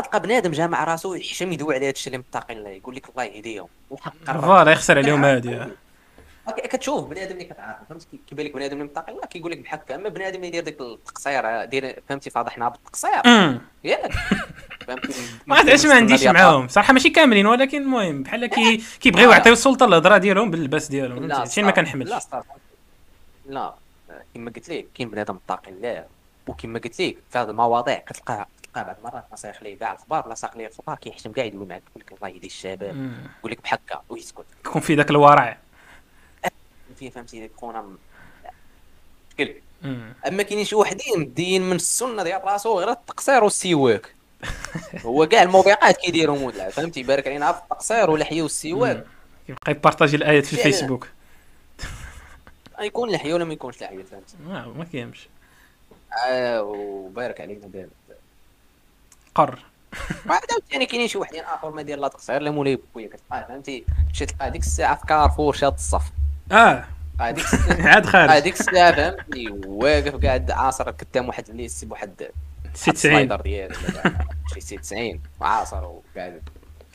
تلقى بنادم جامع راسو يحشم يدوي على هذا الشيء اللي متقي الله يقول لك الله يهديهم وحق voilà يخسر عليهم هادي. كتشوف بنادم اللي كتعرف فهمتي كي- كيبان لك بنادم اللي متقي الله كيقول لك بحال هكا. أما بنادم اللي يدير ديك التقصير دير فهمتي؟ فاضحنا بالتقصير مم. ياك. ما عرفتش ما عنديش معاهم. صراحة ماشي كاملين ولكن المهم بحال كي كيبغيو لا. يعطيو السلطة الهضره ديالهم باللباس ديالهم لا فهمتي؟ شي ما. كنحملش. لا. لا. كما قلت لك كاين بنادم متقي الله وكما قلت لك في هذه المواضيع كتلقاه تلقاه بعض المرات ما سايق ليه كاع الخبار لا ساق ليه الخبار كيحشم كاع يدوي معاك يقول لك الله يهدي الشباب. يقول لك بحال هكا ويسكت. يكون في ذاك الورع فيه فهمتي؟ ديك خونا مشكل. أما كاينين شي وحدين مدين من السنة ديال راسو غير التقصير والسواك هو كاع الموبقات كيديرهم ولا فهمتي؟ بارك علينا في التقصير واللحيه والسواك يبقى يبارطاجي الآيات في. الفيسبوك. يكون لحيه ولا ما يكونش لحيه فهمتي؟ آه، ما كيهمش. آه وبارك علينا دابا قر. بعد عاوتاني كاينين شي وحدين آخر ما داير لا تقصير لا مولاي بويا كتلقاه فهمتي؟ تمشي تلقاه ديك الساعة في كارفور شاد الصف. آه. هذيك عاد خارج. هذيك الساعة فهمتي؟ واقف قاعد عاصر قدام واحد اللي يسب واحد 96 السلايدر ديالو شي سي 90 وعاصر وقاعد.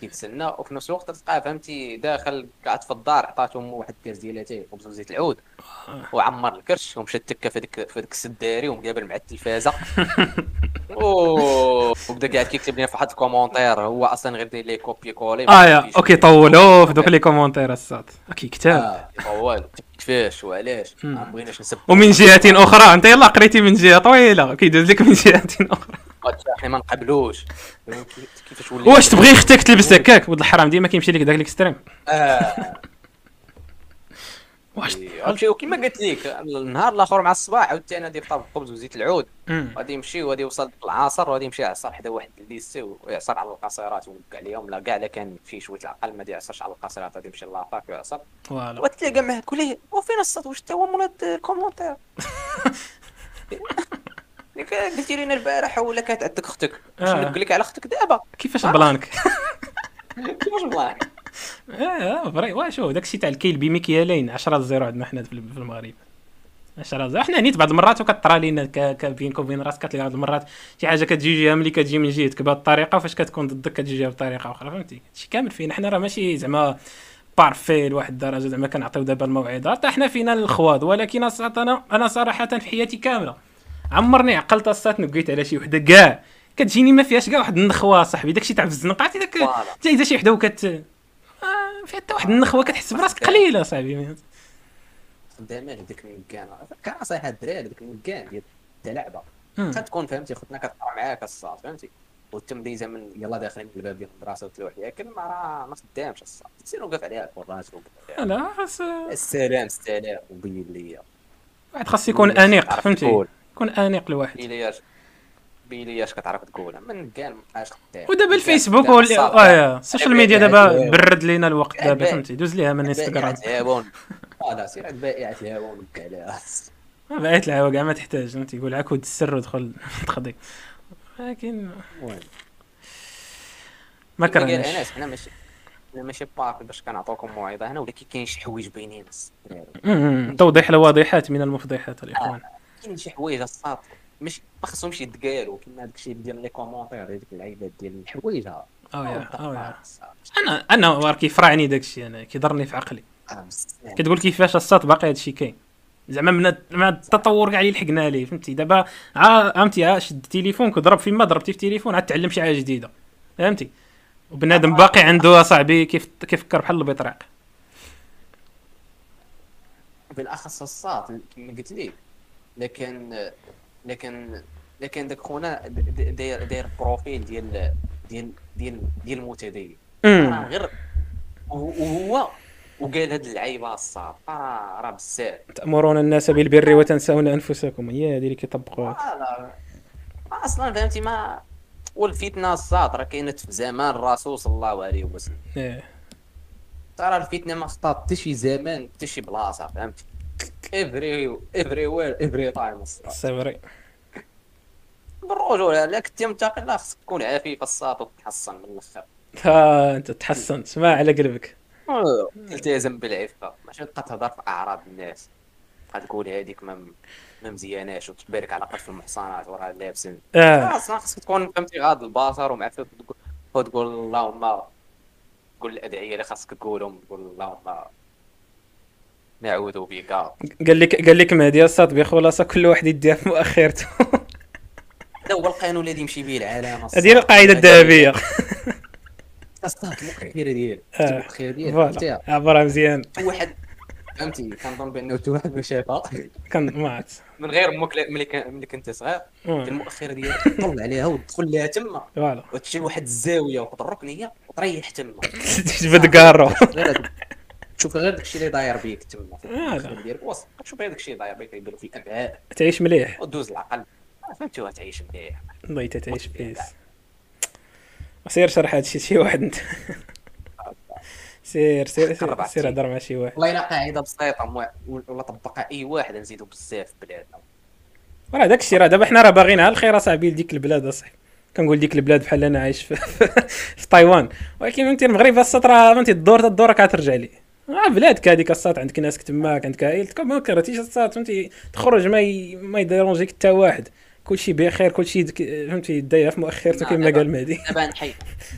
كيتسنى وفي نفس الوقت تلقاه فهمتي داخل قاعد في الدار عطاتو امه واحد الكاس ديال اتاي خبز وزيت العود وعمر الكرش ومشى تكا في هذيك في هذيك السداري ومقابل مع التلفازة. وبدا قاعد كيكتب لنا في واحد ال commentaire هو أصلا غير داير les copier-coller آه يا ok طولوا في دوك les commentaires الساط. ok كتاب. آه طوال كيفاش؟ وعلاش. ما بغيناش نسب. ومن جهة أخرى أنت يلا قريتي من جهة طويلة. كيدوز لك من جهة أخرى. إحنا ما نقبلوش. كيفاش ولي واش تبغي أختك تلبس هكاك؟ ولد الحرام ديما كيمشي لك داك ال extrême. آه. واش امشي وكما قلت لك النهار الآخر مع الصباح عاوتاني غادي يفطر بالخبز وزيت العود. غادي يمشي وغادي يوصل العصر وغادي يمشي يعصر حدا واحد ال lycée ويعصر على القصيرات ويوقع عليهم لا كاع لا كان فيه شوية العقل ما يعصرش على القصيرات غادي يمشي la fac ويعصر وتلاقى معاه ليه وفين الصوت واش تا هو مول هاد ال commentaire قلتي لنا البارح ولا كانت عندك أختك؟ آه. نقول لك على أختك دابا؟ كيفاش plan ك كيفاش والله آه vrai. واه شوف داكشي تاع الكيل بمكيالين 10 0 عندنا حنا في المغرب. 10 0 حنا نيت بعض المرات وكطرى لينا بينك وبين راسك كتلقى بعض المرات شي حاجة كتجي جهه ملي كتجي من جهتك بهذه الطريقة وفاش كتكون ضدك كتجي جهه بطريقة أخرى فهمتي؟ هادشي كامل فينا. حنا راه ماشي زعما بارفي لواحد الدرجة زعما كنعطيو دابا الموعظه حتى حنا فينا الخواض ولكن أنا أنا صراحة في حياتي كاملة. عمرني عقلت اصات نقيت على شي وحدة. كاع كتجيني ما فيهاش كاع واحد النخوة صاحبي. داكشي تاع في الزنقه عرفتي داك. حتى إذا شي وحدة وكت آه، فيها حتى واحد النخوة كتحس براسك قليلة صاحبي. خدامه هذيك المكان. كان صحيح الدراري هذيك المكان ديال اللعبه مم. تكون فهمتي خوتنا كتقرا معاك الصاد فهمتي؟ والتمديزه من يلا داخلين من الباب ديال المدرسة وتلوح ليها كلمه راه ما خدامش الصاد سير وقف عليها كراج وقف عليها لا خاص السلام السلام وبين لي واحد خاص يكون أنيق فهمتي؟ يكون انيق الواحد بيلياش بيلياش كتعرف تقولها من خدام ودابا الفيسبوك الصاد. آه السوشيال ميديا دابا برد لينا الوقت دابا فهمتي؟ دوز ليها من إنستغرام. الهاون آه سير عند بائعة الهاون وقع عليها بقيت العوا كاع ما تحتاج فهمتي؟ يقول عا كود السر ودخل تقضي لكن ما كرهناش. حنا ماشي حنا ماشي باقي باش كنعطوكم موعظة. هنا ولكن كاين شي حوايج باينين. توضيح الواضحات من المفضحات الإخوان. كاين شي حوايج الساط مش ما خصهمش يتقالوا كيما داك الشيء ديال les commentaires هذيك اللعيبات ديال الحوايج أو يا أو يا أنا أنا وار كيفرعني داكشي أنا كيضرني في عقلي. كتقول كيفاش الساط باقي هادشي كاين. زعما من مع التطور كاع اللي لحقنا عليه فهمتي؟ دابا عا فهمتي عا شد التليفون كضرب فيما ضربتي في التليفون عاد تعلم شي حاجة جديدة. فهمتي؟ وبنادم باقي عنده اصاحبي كيف كيفكر بحال البطريق. بالأخص الصاد كما قلت لك. لكن لكن لكن داك خونا داير داير بروفيل ديال ديال ديال ديال المتدين راه. غير وهو وقال هاد اللعيبة الصاد راه راه بزاف. تأمرون الناس بالبر وتنسون أنفسكم. هي هذه اللي كيطبقوها. آه لا أصلا فهمتي ما والفتنة الصاد راه كاينة في زمان الرسول صلى الله عليه وسلم. إيه. ترى الفتنة ما خطات حتى شي زمان حتى شي بلاصة فهمتي؟ every everywhere every time صبري بالرجوله لا كنتي متقي لا خصك تكون عفيف الساط وتحصن من الآخر ها انت تحصنت. ما على قلبك. تلتزم بالعفة. ماشي تبقى تهضر في أعراض الناس. تبقى تقول هذيك ما ما مزياناش وتبارك على قذف المحصنات وراه لابسين آه. أصلا خصك تكون فهمتي غاض البصر ومعفف وتقول- اللهم تقول الأدعية اللي خاصك تقولهم تقول اللهم نعوذ بك. قال لك قال لك مهدي الصاد بخلاصه كل واحد يديها في مؤخرته. هذا هو القانون اللي يمشي به العالم. هذه القاعدة الذهبية. الصاد المؤخره ديالك آه. المؤخره فهمتيها عبرها مزيان. واحد فهمتي؟ كنظن بانه حتى واحد ما شافها كان ما عرفت. من غير أمك لا- ملي ملي كنت صغير. المؤخره ديالك تطل عليها وتدخل لها تما. فوالا. وتمشي لواحد الزاوية وتحط الركنيه وتريح تما. تجبد كارو تشوف غير داكشي اللي داير بيك تما في آه،. ديالك وسط تشوف غير داكشي اللي داير بيك يبانو في الابعاد تعيش مليح. ودوز العقل. فهمتي وتعيش مليح. الله تعيش بيس سير شرح هادشي شي واحد. انت سير سير سير, سير. هضر مع شي واحد. والله إلا قاعدة بسيطه ولا طبقها اي واحد نزيدو بزاف في بلادنا. راه داك الشيء راه دابا حنا راه باغيينها الخير أصاحبي لديك البلاد أصاحبي. كنقول ديك البلاد بحال أنا عايش في, في تايوان. ولكن فهمتي المغرب الساط راه فهمتي الدور الدور كترجع لي. آه بلادك هذيك الساط عندك ناسك تماك عندك عائلتك ما كرهتيش الساط فهمتي؟ تخرج ما ي... ما يديرونجيك حتى واحد. كلشي بخير كلشي دك- فهمتي؟ دايره في مؤخرته كما قال مهدي. دابا نحيد.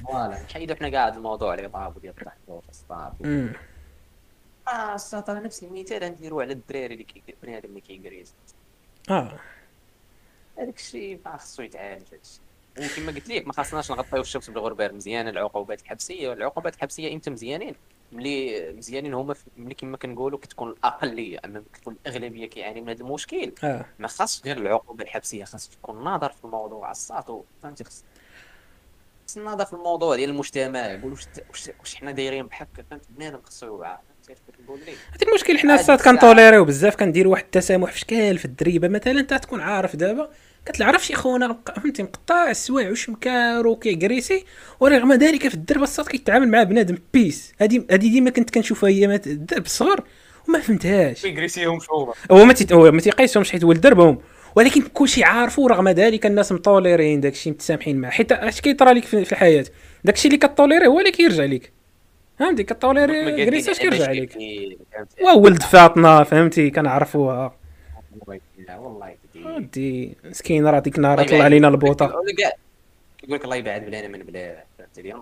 voilà نحيدو حنا كاع الموضوع اللي طاب ديال الضحك والفسطاط. آه الساط أنا نفس المثال نديرو على الدراري اللي كي بنادم اللي كيكريسي آه. هذاك الشيء ما خصو يتعالج هذا الشيء. وكما قلت لك ما خصناش نغطيو الشمس بالغربال مزيانه العقوبات الحبسية العقوبات الحبسية إمتى مزيانين. ملي مزيانين هما ملي كما كنقولوا كتكون الأقلية أما كتكون الأغلبية كيعاني من هذا المشكل. آه. ما خاصش غير العقوبة الحبسية خاص تكون ناظر في الموضوع الساطو فهمتي؟ خاص ناظر في الموضوع ديال المجتمع يقول واش واش حنا دايرين بحال هكا فهمت بنادم خاصو يوعى نقول هذا المشكل حنا الساط. كنطوليريو بزاف كنديروا واحد التسامح في شكال في الدريبة. مثلا انت تكون عارف دابا كتعرف شي خونا فهمتي مقطع السوايع وشمكار وكيكريسي ورغم ذلك في الدرب الساط كيتعامل مع بنادم peace. هذه هذه ديما كنت كنشوفها هي الدرب الصغر وما فهمتهاش. كيكريسيهم شوفه هو ما تيت- هو ما تيقيسهمش حيت هو الدربهم ولكن كلشي عارفو ورغم ذلك الناس مطوليرين داكشي متسامحين معاه. حيت اش كيطرى لك في الحياة؟ داكشي اللي كطوليري هو اللي كيرجع لك فهمتي؟ كطوليري كريسي اش كيرجع لك وولد فاطمة فهمتي؟ كنعرفوها. والله ودي مسكين راه ديك النهار طلع. علينا البوطة. يقول لك الله يبعد بلانا من بلاد فهمتي؟ ديال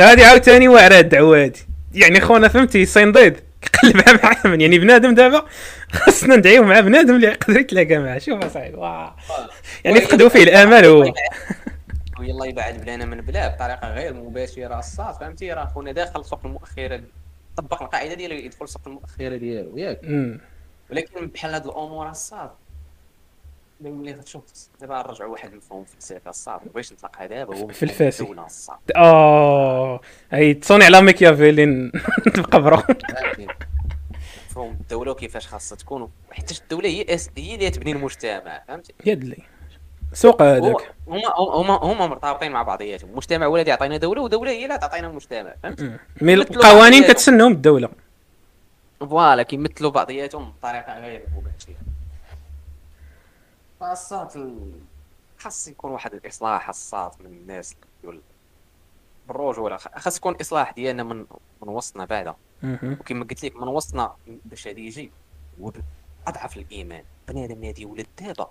هادي عاوتاني واعرة الدعوة هادي. يعني خونا فهمتي؟ صينديد كيقلبها مع من يعني بنادم دابا خاصنا ندعيو مع بنادم اللي يقدر يتلاقى معاه. شوف اصاحبي. يعني فقدوا فيه الأمل هو ويلا يبعد بلانا من بلاد بطريقة غير مباشرة. الصاد فهمتي؟ راه خونا داخل سوق المؤخرة طبق القاعدة ديالو يدخل سوق المؤخرة ديالو ياك. ولكن بحال هاد الأمور الصاد ملي غتشوف دابا نرجعوا واحد المفهوم فلسفي الصاد باش نطلقها دابا هو في الفاسي. آه. هي تصوني على ميكيافيلي بقبره فهمتي؟ مفهوم الدولة وكيفاش خاصها تكون؟ حيت الدولة هي. هي اللي تبني المجتمع فهمتي؟ يد لي سوق هذاك. هما هما هما مرتبطين مع بعضياتهم. المجتمع هو الذي يعطينا دولة ودولة هي اللي تعطينا مجتمع فهمت أمم. مي القوانين. كتسنهم الدولة. فوالا كيمثلوا بعضياتهم بطريقة غير مباشرة. فالصات ال- خاص يكون واحد الإصلاح الصات من الناس يقول بالرجوله خاص يكون إصلاح ديالنا من من وسطنا بعدا. وكما قلت لك من وسطنا باش هذا يجي هو أضعف الإيمان. بنادم اللي يولد دابا.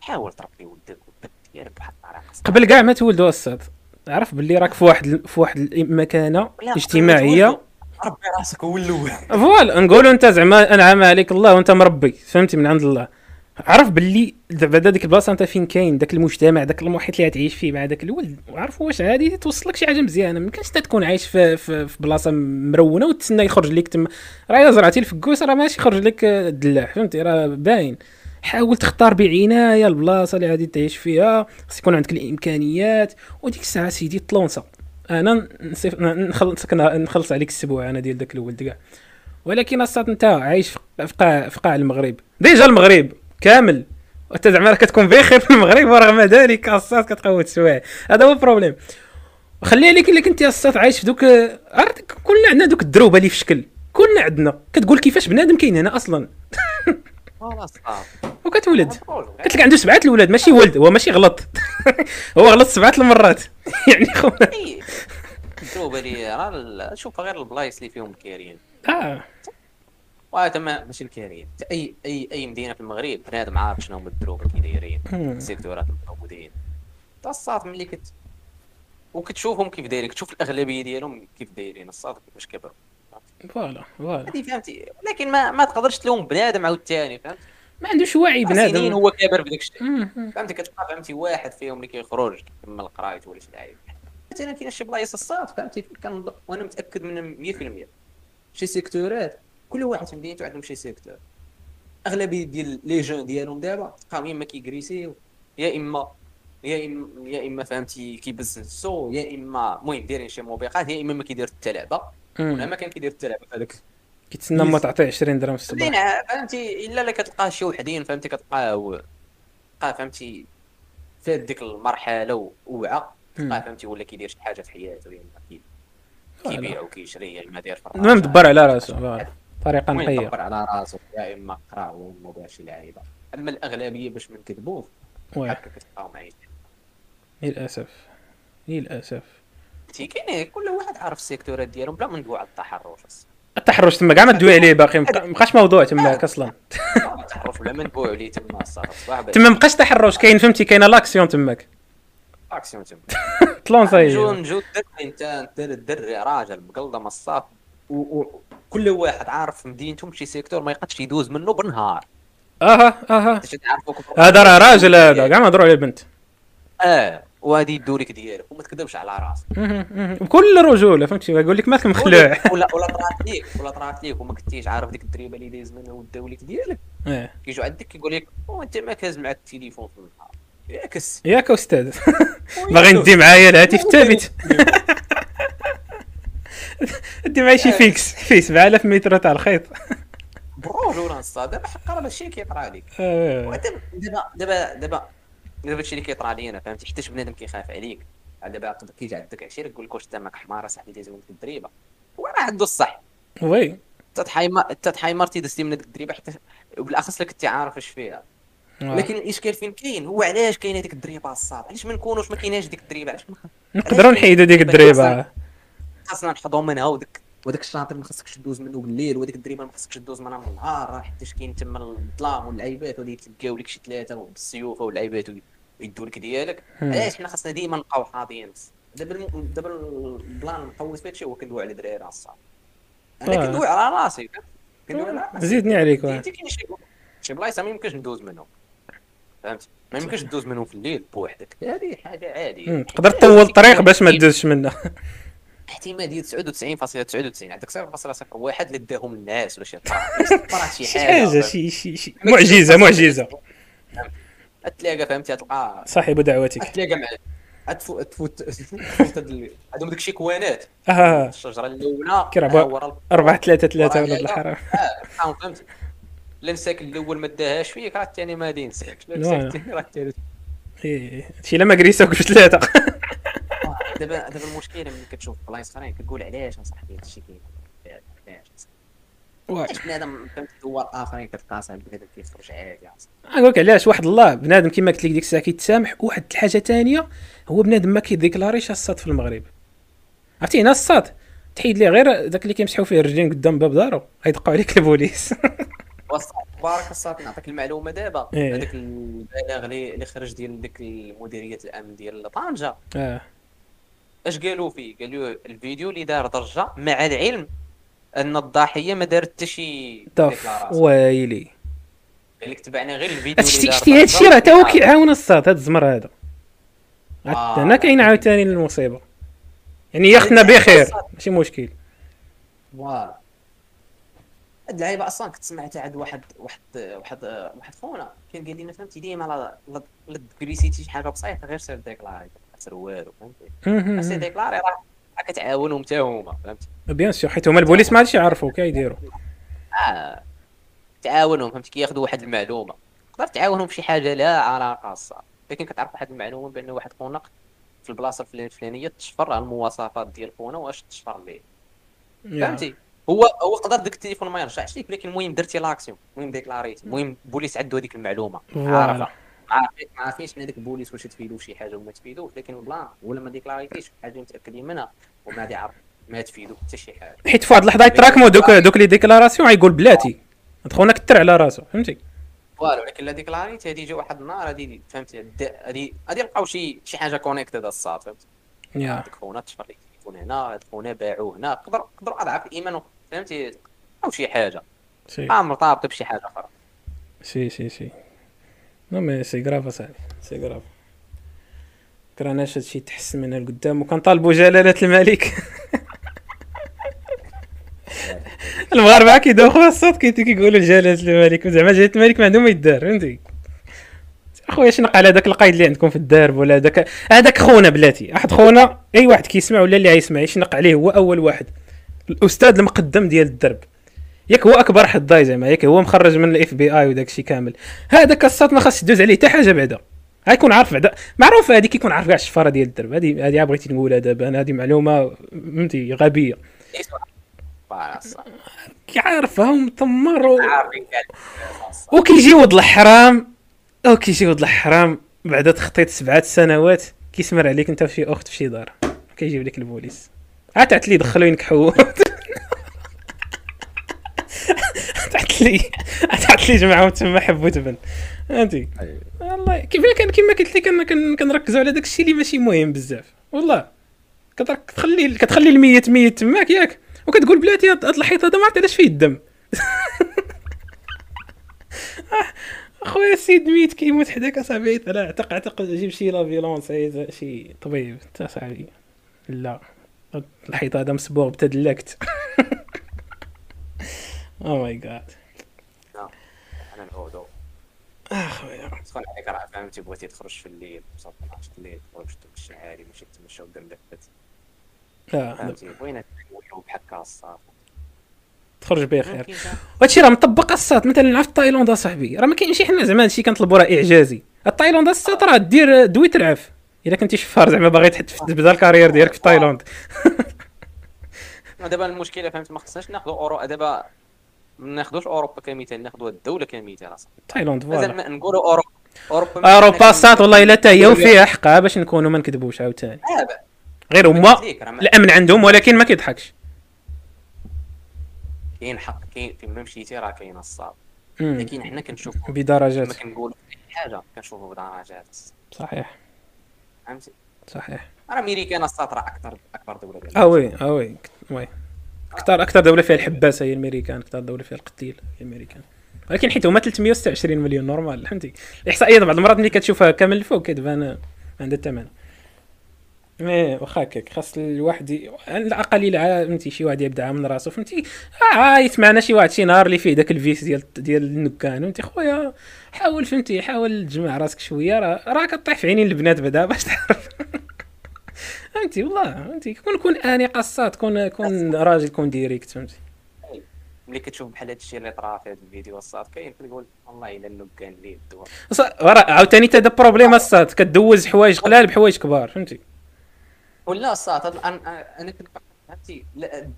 حاول تربي ولدك والبنت ديالك بواحد الطريقة. قبل كاع ما تولدوا الصاد عرف باللي راك في واحد في واحد المكانة اجتماعية. ربي راسك هو الأول. فوالا نقولوا أنت زعما أنعم عليك الله وأنت مربي. فهمتي؟ من عند الله. عرف باللي دابا ديك البلاصة انت فين كاين داك المجتمع داك المحيط اللي غتعيش فيه مع داك الولد وعرف واش غادي توصل لك شي حاجة مزيانة. ما يمكنش تكون عايش في, في, في بلاصة مرونه وتسنى يخرج لك تما. راه إلا زرعتي الفكوس راه ماشي يخرج لك الدلاح فهمتي؟ راه باين. حاول تختار بعناية البلاصة اللي غادي تعيش فيها. خص يكون عندك الإمكانيات. وديك الساعة سيدي طلونسا أنا نصيف نخلص نخلص عليك السبوع أنا ديال داك الولد كاع. ولكن الساط انت عايش في قاع في قاع المغرب. déjà المغرب! كامل. وانت زعما راك كتكون بخير في المغرب ورغم ذلك الساط كتقوت سوايع هذا هو ال problème. خليها لك الا كنتي الساط عايش في دوك عرفت كلنا عندنا دوك الدروبه اللي في شكل. كلنا عندنا. كتقول كيفاش بنادم كاين هنا أصلا. وكتولد. قلت لك عنده سبعة الاولاد ماشي ولد. هو ماشي غلط. هو غلط سبعة المرات. يعني خونا. إيه. الدروبه اللي راه شوف غير البلايص اللي فيهم الكاريين آه. وهذا ما ماشي الكاريين أي أي أي مدينة في المغرب بنادم عارف شنو هما الدروبه كي دايرين. السيكتورات الموجودين. الساط ملي كت وكتشوفهم كيف دايرين كتشوف الأغلبية ديالهم كيف دايرين. الساط كيفاش كبروا voilà voilà. هذه فهمتي. لكن ما ما تقدرش تلوم بنادم عاوتاني فهمت؟ ما عندوش وعي سنين بنادم هو كابر بداك الشيء. فهمتي كتلقى فهمتي واحد فيهم اللي كيخرج كيكمل قرايته ولا شي لعيب. مثلا كاين شي بلايص الساط فهمتي؟ كان وأنا متأكد من 100% شي سيكتورات. كل واحد في مدينته عندهم شي secteur أغلبية ديال les jeunes ديالهم دابا تلقاهم يا إما كيكريسيو يا اما يا اما يا إما فهمتي كيبزنسو يا إما المهم دايرين شي موبيقات يا إما ما كيدير التلعبه ولا مم. ما كان كيدير التلعبه في هذاك. كيتسنى ما تعطيه 20 درهم في الصباح. فهمتي إلا لا كتلقاه شي وحدين فهمتي كتلقاه تلقاه فهمتي فات ديك المرحلة ووعى. تلقاه فهمتي ولا كيدير شي حاجة في حياته يا اما كي- كيبيع وكيشري يا اما داير في المهم دبر على راسو. طريقه المهم نقيه على راسو يا إما قرا وما شي لعيبه أما الأغلبية باش ما نكذبوش هكا عايشين للأسف. للأسف. تي كاين كل واحد عارف السيكتورات ديالهم. بلا ما ندوي على التحرش. التحرش تما كاع ما تدوي عليه باقي. مبقاش موضوع تماك أصلا. التحرش ولا ما ندويو عليه تما الصراحه تما مبقاش تحرش. كاين فهمتي؟ كاينة لاكسيون تماك. اكسيون تما طلون نجو صاي نجو الدري. انت انت الدري. راجل مقلده مصاف وكل واحد عارف في مدينته شي سيكتور ما يقدش يدوز منه بالنهار. أها أها. هذا راه راجل هذا كاع نهضروا على البنت. آه وهذه يدورك ديالك وما تكذبش على راسك. بكل رجوله فهمتي؟ يقول لك مالك مخلوع. ولا ولا طرات ليك ولا طرات ليك وما كنتيش عارف ديك الدريبة اللي دايز منها والدوليك ديالك إيه. كيجوا عندك كيقول لك "أو أنت ما كاز معك التليفون في النهار. ياكس. ياك أستاذ. باغي ندي معايا الهاتف الثابت. دي معايا شي فيكس. فيه 7000 متر تاع الخيط. بروج ولا نصا دابا حق راه ماشي كيطرى عليك. ودابا دابا دابا دابا دابا هادشي اللي كيطرى علينا فهمتي؟ حيتاش بنادم كيخاف عليك. دابا كيجي عندك عشير يقول لك واش تماك حمار صاحبي دايز منك الدريبة. هو راه عنده الصح. oui. تتحايمر تتحايمرتي دزتي من هذيك الدريبة حتى وبالأخص لك كنتي عارف اش فيها. لكن الإشكال فين كاين؟ هو علاش كاينة ديك الدريبة الساط علاش ما نكونوش ما كايناش ديك الدريبة؟ علاش نقدروا نحيدوا ديك الدريبة؟ خاصنا نحضوا منها وديك وداك الشاطر ما خصكش تدوز منه بالليل وديك الدريبه ما خصكش تدوز منها من النهار حيتاش كاين تما الظلام واللعيبات وغادي يتلقاو لك شي ثلاثة بالسيوف واللعيبات ويدوا لك ديالك. علاش؟ حنا خصنا ديما نبقاو حاضيين دابا دابا ال plan المقوس في هادشي هو كندوي على دراري على الساط أنا آه. كندوي على راسي؟ كندوي على راسي. زيدني عليك كاين شي شي بلايص ما يمكنش ندوز منهم. فهمت؟ ما يمكنش تدوز منهم في الليل بوحدك. هذه حاجة عادية. تقدر تطول الطريق باش ما تدوزش منه. احتماليه 99.99 عندك 0.01 اللي داهم الناس ولا شي طرات شي حاجة حاجة شي شي. شي معجزة معجزة. تلاقى فهمتي؟ تلقى صاحب دعوتك تلاقى مع تفوت تفوت عندهم داك شي كوانات. آه الشجرة الأولى. راه آه، بوا- ورا 4 3 3 ورا ولا. الحرام آه فهمت. لا الساكن الأول ما داهاش فيك راه الثاني ما دين ساك لا نعم. الساكن الثاني راه الثالث. إيه. شي لا ما بثلاثه آه، دابا دابا المشكلة ملي كتشوف بلايص اخرين كتقول علاش اصاحبي هادشي كاين علاش علاش بنادم فهمت دول آخرين صاحبي بنادم كيخرج عادي. نقول لك علاش واحد الله بنادم كيما قلت لك ديك الساعة كيتسامح واحد الحاجة ثانية هو بنادم ما كيديكلاريش الساط في المغرب. عرفتي هنا الساط؟ تحيد ليه غير داك اللي كيمسحوا فيه الرجلين قدام باب دارو غيدقوا عليك البوليس. بارك الصافي نعطيك المعلومة دابا. إيه. هذاك البلاغ اللي خرج ديال ديك مديريه الأمن ديال طنجة. آه. اش قالوا فيه؟ قالوا الفيديو اللي دار ضجة مع العلم أن الضحيه ما دارت حتى شي. ويلي قال لك تبعنا غير الفيديو شتي اللي دار شتي هادشي ضجة راه تا هو وكيعاود. كيعاون الصاد هاد الزمر هذا. آه. هنا كاين عاوتاني المصيبه يعني ياخذنا بخير ماشي مشكل. voilà هاد اللعيبة أصلا كنت سمعتها عند واحد واحد واحد واحد خونا. كان قال لنا فهمتي ديما لا لا- لا تكريسيتي شي حاجة بسيطة غير سير ديكلاري. سير والو فهمتي سير ديكلاري راه كتعاونهم حتى هما فهمتي bien sûr حيت هما البوليس ما عادش يعرفوا يديروا. آه تعاونهم فهمتي كياخذوا واحد المعلومة. تقدر تعاونهم بشي حاجة لا علاقة الساط لكن كتعرف واحد المعلومة بان واحد خونا في البلاصة الفلانية تشفر على المواصفات ديال خونا واش تشفر ليه. فهمتي؟ هو هو قدر ديك التليفون ما يرجعش ليك ولكن المهم درتي l'action المهم ديكلاريتي المهم البوليس عندو هذيك المعلومة. عارفه ما عارفين عارفينش من هذاك البوليس واش تفيدو شي حاجة وما تفيدوش لكن بلا ولا ما ديكلاريتيش حاجة متاكدين منها وما غادي يعرف ما تفيدو حتى شي حاجة. حيت في واحد اللحظة يتراكموا دوك دوك les déclarations غيقول بلاتي. خونا كتر على راسو فهمتي؟ voilà ولكن لا ديكلاريتي هادي يجي واحد النهار هادي فهمتي هاد- هادي هادي لقاو شي شي حاجة connected الساط فهمتي؟ يا. خونا تشفر لي التليفون هنا هاد خونا باعوه هنا قدر قدروا اضعاف الايمان فهمتي؟ أو شي حاجة. si. مرتبطه بشي حاجة أخرى. si si si. non mais c'est grave اصاحبي c'est grave. كرهناش هادشي يتحسن من القدام وكنطالبوا جلالة الملك. المغاربه كيدوخوا الصوت كي- كيقولوا جلالة الملك. زعما جلالة الملك ما عندهم ما يدار فهمتي؟ اخويا شنق على داك القايد اللي عندكم في الدرب ولا داك هذاك خونا بلاتي. واحد خونا أي واحد كيسمع ولا اللي غيسمع يشنق عليه هو أول واحد. الأستاذ المقدم ديال الدرب. ياك هو أكبر حضاي زعما ياك هو مخرج من l'FBI وداك الشيء كامل. هذاك الصوت ما خاص تدوز عليه حتى حاجة بعدا. غيكون عارف بعدا. معروف هذيك كيكون عارف كاع الشفاره ديال الدرب. هذه هذه بغيتي نقولها دابا. أنا هذه معلومة فهمتي غبية. كيعرفها ومطمر و... عارفين كاع الصاد. وكيجي ولد الحرام. أو كيجي ولد الحرام بعد تخطيط سبعة سنوات كيسمر عليك انت وشي أخت في شي دار. كيجيب لك البوليس. عاد تعت لي دخلوا لي تعت لي جمعهم تما حبوا تبن فهمتي والله كيف كان كما قلت لك أنا كن- كنركزوا على داك الشيء اللي ماشي مهم بزاف. والله كتخلي كتخلي الميت ميت تماك ياك وكتقول بلاتي هاد الحيط هذا ما عرفت علاش فيه الدم. أخويا السيد ميت كيموت حداك أصاحبي لا اعتق اعتق جيب شي لا فيولونس عايز شي طبيب. انت صاحبي. لا. الحيط هذا مسبوغ بتدلكت أو ماي جاد الهودو اخويا تدخل عليك راه فهمتي بغيتي تخرج في الليل صافي 12 الليل تخرج تمشي عادي ماشي تمشى قدام لفت لا فهمتي؟ بغينا نوليو بحال هكا الصاد تخرج بخير. وهادشي راه مطبق الصات مثلا في تايلاند اصاحبي راه ما كاينش حنا زعما هادشي كنطلبوا راه إعجازي. التايلاند الصات راه دير دوي تلعف إلا كنتي شفار زعما باغي تحط تبدا الكارير ديالك في تايلاند. دابا المشكلة فهمت ما خصناش ناخذوا اورو دابا ما ناخذوش أوروبا كمثال ناخذوا الدولة كمثال اصاحبي تايلاند مازال فوالا ما نقولوا أوروبا أوروبا أوروبا الصات والله إلا حتى هي وفيها حقها باش نكونوا ما نكذبوش عاوتاني. غير هما الأمن عندهم ولكن ما كيضحكش. كاين حق كاين فين ما مشيتي راه كاين مم. لكن حنا كنشوفوا ما بدرجات كنقولوا أي حاجة كنشوفوا بدرجات. صحيح. فهمتي؟ صحيح. راه امريكان الصاد راه أكثر أكبر دولة آه oui آه oui. oui. أكثر أكثر دولة فيها الحباسة هي الأمريكان أكثر دولة فيها القتيل هي الأمريكان. ولكن حيت هما 326 مليون normal فهمتي؟ الاحصائيات بعض المرات ملي كتشوفها كامل الفوق كتبان عندها الثمن. مي واخا هكاك خاص الواحد ي- على الأقل فهمتي شي واحد يبدأ من راسو فهمتي؟ آه عايت معنا شي واحد شي نهار اللي فيه داك الفيس ديال ديال النكان فهمتي؟ خويا حاول فهمتي حاول تجمع راسك شوية راه راه كطيح في عينين البنات بعدا باش تعرف. فهمتي والله فهمتي. كون كون أني قصات كون كون راجل كون ديريكت فهمتي. ملي كتشوف بحال هذا الشيء اللي طرا في هذا الفيديو الصاط كاين كتقول والله إلا اللي يدوها ص- ورا عاوتاني تا هذا problème الصاط كدوز حوايج قلال بحوايج كبار فهمتي. ولا الصاط أنا أنا كنت فهمتي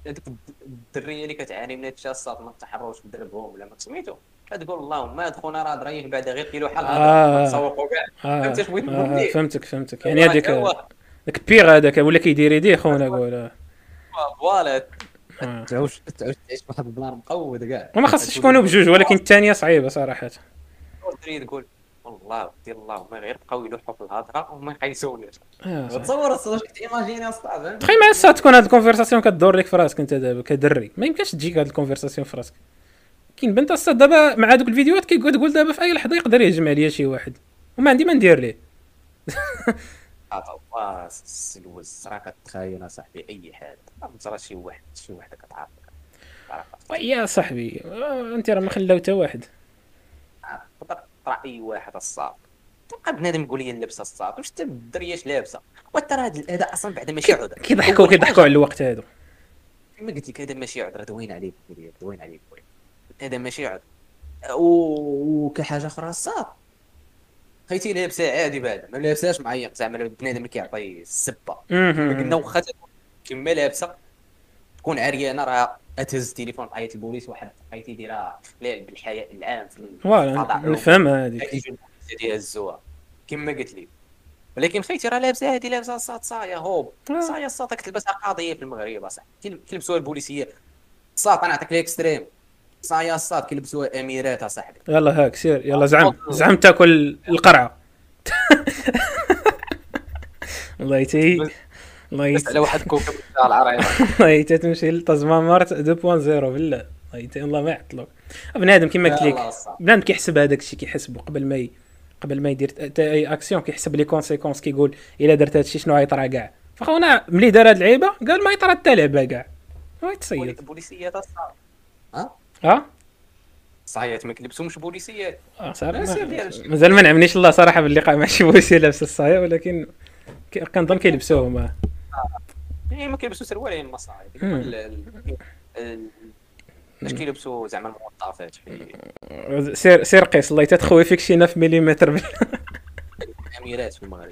هذيك الدرية اللي كتعاني من هذا الشيء الصاط ما تحرش بدربهم ولا ما سميتو كتقول اللهم هاد خونا راه ضريح بعدا غير كيلو حل آه. تسوقوا كاع. آه. آه؟ فهمتك فهمتك. يعني هذيك داك بيغ هذاك ولا كيدير يديه خونا قول. voilà آه. تعوش تعوش تعيش واحد ال plan مقود كاع. وما خاصش يكونوا بجوج ولكن الثانية صعيبة صراحة. تقول والله ودي الله ما غير بقاو يلوحوا في الهضرة وما يقيسوناش صح. تصور الصاط imaginer أصلا تخيل معايا الصاط تكون هاد ال conversation كدور لك في راسك أنت دابا كدري ما يمكنش تجيك هاد ال conversation في راسك. كاين بنت الصاط دابا مع دوك الفيديوهات كيقول تقول دابا في أي لحظة يقدر يهجم عليا شي واحد. وما عندي ما ندير ليه. الله السلوز راه كتخايل اصاحبي أي حاجة. راه شي واحد شي وحده تعرفك يا صاحبي آه، أنت راه ما خلاو حتى واحد. تقدر تطرا أي واحد الصاد تبقى بنادم يقول لي لابسة الصاد واش انت الدرياش لابسة. وترى هذا هذا أصلا بعدا ماشي عذر. كيضحكوا كيضحكوا على الوقت هذا كما قلت لك هذا ماشي عذر. دوين عليك دوين عليك هذا ماشي عذر. وكحاجة أخرى الصاد خيتي لابسه عادي بعدا ما لابساش معيق؟ زعما بنادم اللي كيعطي السبة. قلنا واخا تكون كما لابسه تكون عريانه راه تهز التليفون تعيط البوليس واحد بقيتي دايره اخلال بالحياء العام في voilà الفضاء نفهمها هذيك. يهزوها كما قلت لي ولكن خيتي راه لابسه هادي لابسه الصاط saya hop. saya الصاط راك تلبسها قضيه في المغرب أصاحبي. كيل- كيلبسوها البوليسيه الصاط أنا نعطيك ال extrême صايا الصاد كيلبسوها اميرات اصاحبي يلا هاك سير يلا زعم زعم تاكل القرعة. الله يتي الله يتي على واحد كوكب الله يتي تمشي مارت 2.0 بالله. الله يتي الله ما يعطلوك. بنادم كما قلت لك. بنادم كيحسب هذاك الشيء كيحسبه قبل ما ي... قبل ما يدير أي أكسيون كيحسب لي كونسيكونس كيقول إلا درت هذا الشيء شنو غيطرا كاع. فخونا ملي دار هاد اللعيبه قال ما يطرا حتى لعبة كاع. ما يتصيد. بوليسيات ها؟ ها صحيح ما كيلبسوش بوليسيات آه. مازال ما نعمنيش الله صراحة باللقاء مع شي بويسي لابس الصايه ولكن كنظن كيلبسوهم آه. يعني ما كيلبسوا سروالين المصاعب مم. ال- ال- ال- اش كيلبسوا زعما الموظفات سير سير قيس الله تتخوي فيك شي 9 ملم بال- الأميرات في المغرب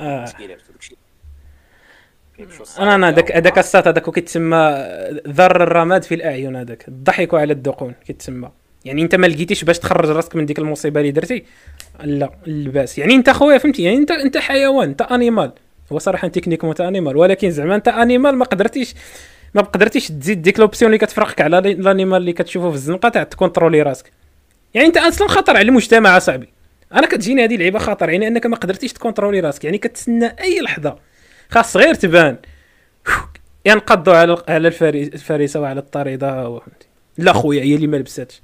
آه اش كيلبسوا داكشي كيلبسوا أنا أنا هذاك هذاك الصاط هذاك كيتسمى ذر الرماد في الأعين هذاك. الضحك على الذقون كيتسمى يعني أنت ما لقيتيش باش تخرج راسك من ديك المصيبة اللي درتي؟ لا اللباس يعني أنت خويا فهمتي؟ يعني انت أنت حيوان أنت animal هو صراحة تكنيك انت animal ولكن زعما أنت animal ما قدرتيش ما قدرتيش تزيد ديك l'option اللي كتفرقك على ال animal اللي كتشوفه في الزنقة تاع ت contrôler راسك. يعني أنت أصلا خطر على المجتمع أصاحبي. أنا كتجيني هذه لعيبة خطر يعني أنك ما قدرتيش تكونترولي راسك. يعني كتسنى أي لحظة. خاص غير تبان. ينقضوا على على الفري- الفريسة وعلى الطريدة لا خويا هي اللي ما لبساتش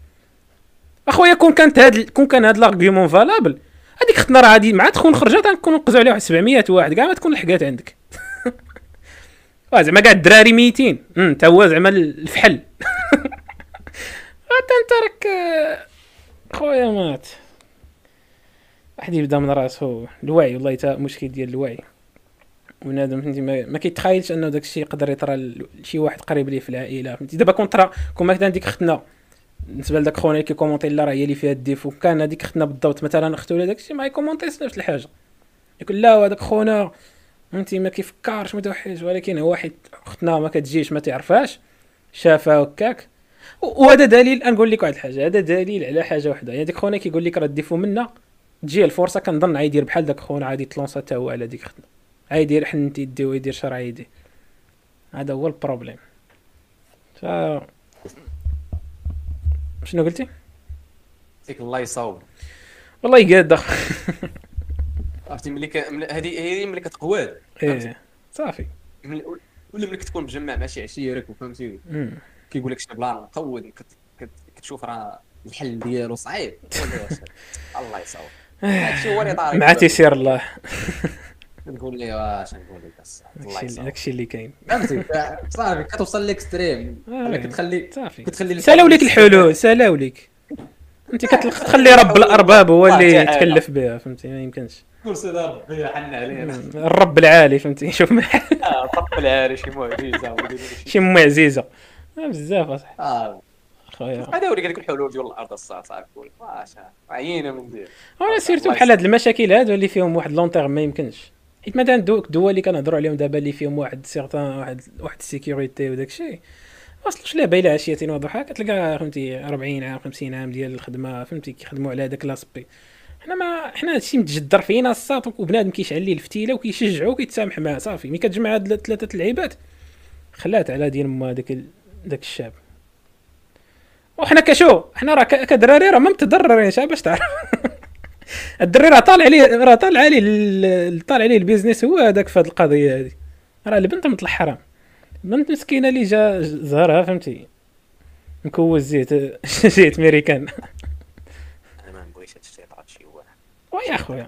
أخويا كون كانت هاد كون كان هاد لاغيومون فالابل هذيك ختنا راه غادي مع تكون خرجت غنكون نقزوا عليها واحد 700 واحد كاع ما تكون لحقات عندك. زعما كاع الدراري ميتين. تا هو زعما الفحل. حتى أنت راك خويا مات. واحد يبدا من راسو. الوعي والله تا مشكل ديال الوعي. بنادم فهمتي؟ ما, ما كيتخايلش انه داك الشيء يقدر يطرى لشي واحد قريب ليه في العائلة فهمتي؟ دابا كون طرا كون مثلا ديك اختنا بالنسبة لداك خونا اللي كي commenter لا راه هي اللي فيها ال défaut كان هذيك اختنا بالضبط مثلا أختو ولا داك الشيء ما ي commenter ش نفس الحاجة. يقول لا هذاك خونا فهمتي؟ ما كيفكرش ما ولكن هو واحد اختنا ما كتجيش ما تعرفهاش شافها هكاك. وهذا دليل نقول لك واحد الحاجة هذا دليل على حاجة وحدة. يعني ديك خونا كيقول لك راه الديفو منا تجي الفرصة كنظن غيدير بحال داك خونا غادي تلونسا حتى هو على ديك اختنا غيدير حنت يدي ويدير شرع يدي. هذا هو البروبليم. ف شنو قلتي؟ فيك الله يصاوب. والله قاد عرفتي ملي هذه هي ملي كتقواد إيه صافي. ولا ملي كتكون مجمع مع شي عشيرك وفهمتي مم. كيقول لك شي plan كت- كتشوف راه الحل ديالو صعيب. الله يصاوب هادشي هو اللي طاري. مع تيسير الله. نقول لي واش نقول لك الله داكشي اللي كاين. فهمتي صافي كتوصل l'extrême آه. كتخلي صافي. كتخلي سالاو لك الحلول سالاو لك أنت كتخلي رب الأرباب هو اللي. يتكلف بها فهمتي؟ ما يمكنش. كل سيدي ربي حنا علينا. الرب العالي فهمتي؟ شوف. آه، طب العاري شي معجزة شي عزيزه آه، بزاف اصاحبي آه. خويا. هذا هو اللي قال لك الحلول ديال الأرض الصاد صافي. قول واش عيينا من دير. وأنا سيرتو بحال هاد المشاكل هادو اللي فيهم واحد لونتيغ ما يمكنش. حيت مثلا دوك الدول اللي كنهضروا عليهم دابا اللي فيهم واحد سيغتان واحد واحد السيكوريتي وداك الشيء ما وصلوش ليها بين عشية وضحى كتلقى فهمتي 40 عام 50 عام ديال الخدمة فهمتي كيخدموا على هذاك l'aspect حنا ما حنا هادشي متجدر فينا الساط وبنادم كيشعل ليه الفتيلة وكيشجعو وكيتسامح معاه صافي. ملي كتجمع هاد ثلاثة اللعيبات خلات على دين ما داك داك الشاب. وحنا كشو حنا راه كدراري راه ما متضررين شا باش تعرف. الدري راه طالع عليه راه طالع عليه ال- طالع عليه ال business هو هذاك في هذه القضية هذه راه البنت مثل الحرام بنت مسكينة اللي جا زهرها فهمتي؟ مكوز زيت زيت ميريكان أنا ما نبغيش هادشي يطرا شي واحد. ويا خويا.